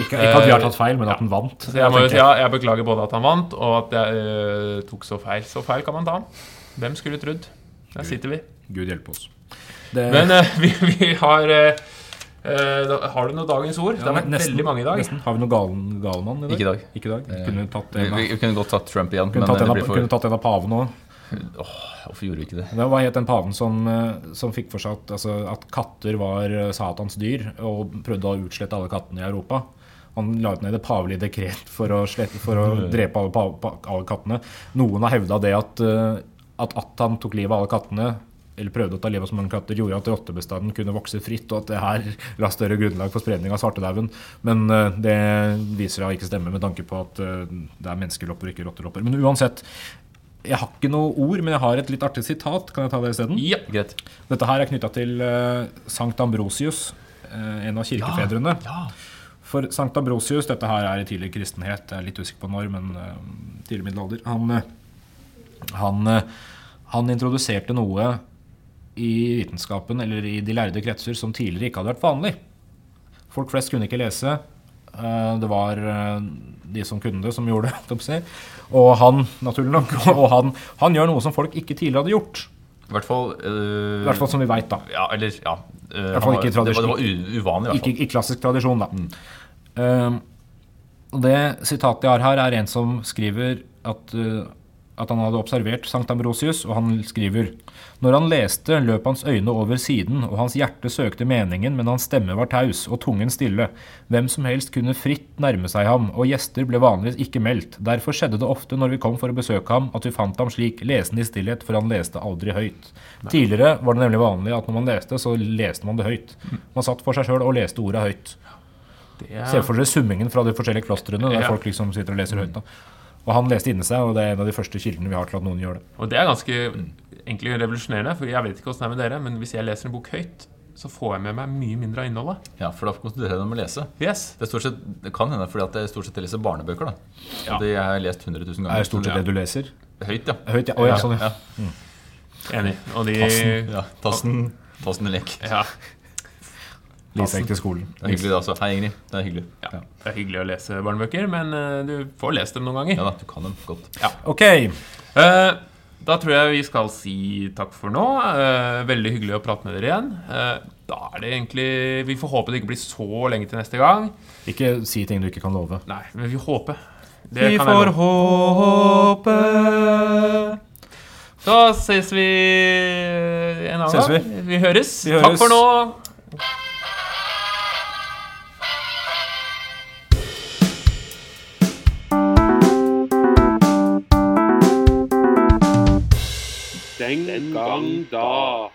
[SPEAKER 3] Ikke, ikke at vi har tatt feil, men at han vant.
[SPEAKER 1] Så jeg må jo si ja, jeg beklager både at han vant, og at jeg uh, tok så feil. Så feil kan man ta. Hvem skulle trodd? Der sitter vi.
[SPEAKER 3] Gud hjelpe oss. Det,
[SPEAKER 1] Men uh, <laughs> vi, vi har uh, da, Har du noe dagens ord? det har vært
[SPEAKER 3] nesten-
[SPEAKER 1] veldig mange i dag.
[SPEAKER 3] Nesten. Har vi noe galen, galmann i dag?
[SPEAKER 2] Ikke i dag.
[SPEAKER 3] Ikke i dag. Vi kunne tatt
[SPEAKER 2] Vi,
[SPEAKER 3] en av,
[SPEAKER 2] vi kunne godt tatt Trump igjen,
[SPEAKER 3] kunne
[SPEAKER 2] men
[SPEAKER 3] tatt en av,
[SPEAKER 2] blir for
[SPEAKER 3] kunne tatt en av pavene òg.
[SPEAKER 2] Hvorfor gjorde vi ikke det?
[SPEAKER 3] Det var helt den paven som, eh, som fikk for seg at, altså, at katter var eh, Satans dyr, og prøvde å utslette alle kattene i Europa. Han la ut ned et pavelig dekret for å, slette, for å <laughs> drepe alle, alle kattene. Noen har hevda det at, eh, at at han tok livet av alle kattene, eller prøvde å ta livet av så mange katter, gjorde at rottebestanden kunne vokse fritt, og at det her la større grunnlag for spredning av svartedauden. Men det viser seg å ikke stemme med tanke på at det er menneskelopper ikke rottelopper. Men uansett, jeg har ikke noe ord, men jeg har et litt artig sitat. Kan jeg ta det isteden?
[SPEAKER 1] Ja.
[SPEAKER 2] Greit.
[SPEAKER 3] Dette her er knytta til uh, Sankt Ambrosius, uh, en av kirkefedrene. For Sankt Ambrosius, dette her er i tidlig kristenhet, jeg er litt usikker på når, men uh, tidlig middelalder. Han, han, han introduserte noe i vitenskapen, eller i de lærde kretser, som tidligere ikke hadde vært vanlig. Folk flest kunne ikke lese. Eh, Det var eh, de som kunne det, som gjorde det. <laughs> Og han, naturlig nok, <laughs> og han, han gjør noe som folk ikke tidligere hadde gjort.
[SPEAKER 2] I hvert fall øh,
[SPEAKER 3] I hvert fall som vi veit, da.
[SPEAKER 2] Ja, eller ja. I
[SPEAKER 3] hvert fall
[SPEAKER 2] ikke
[SPEAKER 3] ikke
[SPEAKER 2] det var, det var uvanlig, i hvert
[SPEAKER 3] Ikke i klassisk tradisjon, da. Mm. det sitatet jeg har her, er en som skriver at, uh, at han hadde observert Sankt Ambrosius, og han skriver Når han leste, løp hans øyne over siden, og hans hjerte søkte meningen, men hans stemme var taus, og tungen stille. Hvem som helst kunne fritt nærme seg ham, og gjester ble vanligvis ikke meldt. Derfor skjedde det ofte når vi kom for å besøke ham, at vi fant ham slik, lesende i stillhet, for han leste aldri høyt. Tidligere var det nemlig vanlig at når man leste, så leste man det høyt. Man satt for seg sjøl og leste ordet høyt.
[SPEAKER 1] Er...
[SPEAKER 3] Se for dere summingen fra de forskjellige klostrene, der
[SPEAKER 1] Ja.
[SPEAKER 3] folk liksom sitter og leser høyt. da. Og han leste inni seg, og det er en av de første kildene vi har til at noen gjør det.
[SPEAKER 1] og det er ganske egentlig revolusjonerende, for jeg vet ikke åssen det er med dere, men hvis jeg leser en bok høyt, så får jeg med meg mye mindre av innholdet.
[SPEAKER 2] Ja, for da konsentrerer jeg meg om å lese.
[SPEAKER 1] Yes.
[SPEAKER 2] Det, er stort sett, det kan hende fordi at jeg stort sett leser barnebøker. da.
[SPEAKER 1] Ja.
[SPEAKER 2] Og jeg har jeg lest 100 000 ganger.
[SPEAKER 3] Er det stort sett det du leser?
[SPEAKER 2] Høyt, ja.
[SPEAKER 3] Høyt, ja. Oh, ja, sånn, ja.
[SPEAKER 1] Enig. Og de
[SPEAKER 2] Tassen, ja. Tassen, tassen lek.
[SPEAKER 1] Ja.
[SPEAKER 3] Lise gikk til skolen.
[SPEAKER 2] Det er hyggelig, altså. Hei, Ingrid. Det er hyggelig.
[SPEAKER 1] ja. Det er hyggelig å lese barnebøker, men eh, du får lest dem noen ganger.
[SPEAKER 2] Ja da, du kan dem godt.
[SPEAKER 3] Ok.
[SPEAKER 1] Uh, da tror jeg vi skal si takk for nå. Uh, veldig hyggelig å prate med dere igjen. Uh, da er det egentlig Vi får håpe det ikke blir så lenge til neste gang.
[SPEAKER 3] Ikke si ting du ikke kan love.
[SPEAKER 1] Nei, men vi håper. Det
[SPEAKER 3] Vi
[SPEAKER 1] kan
[SPEAKER 3] får håpe
[SPEAKER 1] Da ses vi en annen
[SPEAKER 3] Ses vi?
[SPEAKER 1] gang. Vi høres.
[SPEAKER 3] Vi høres.
[SPEAKER 1] Takk for nå.
[SPEAKER 4] Den gang da.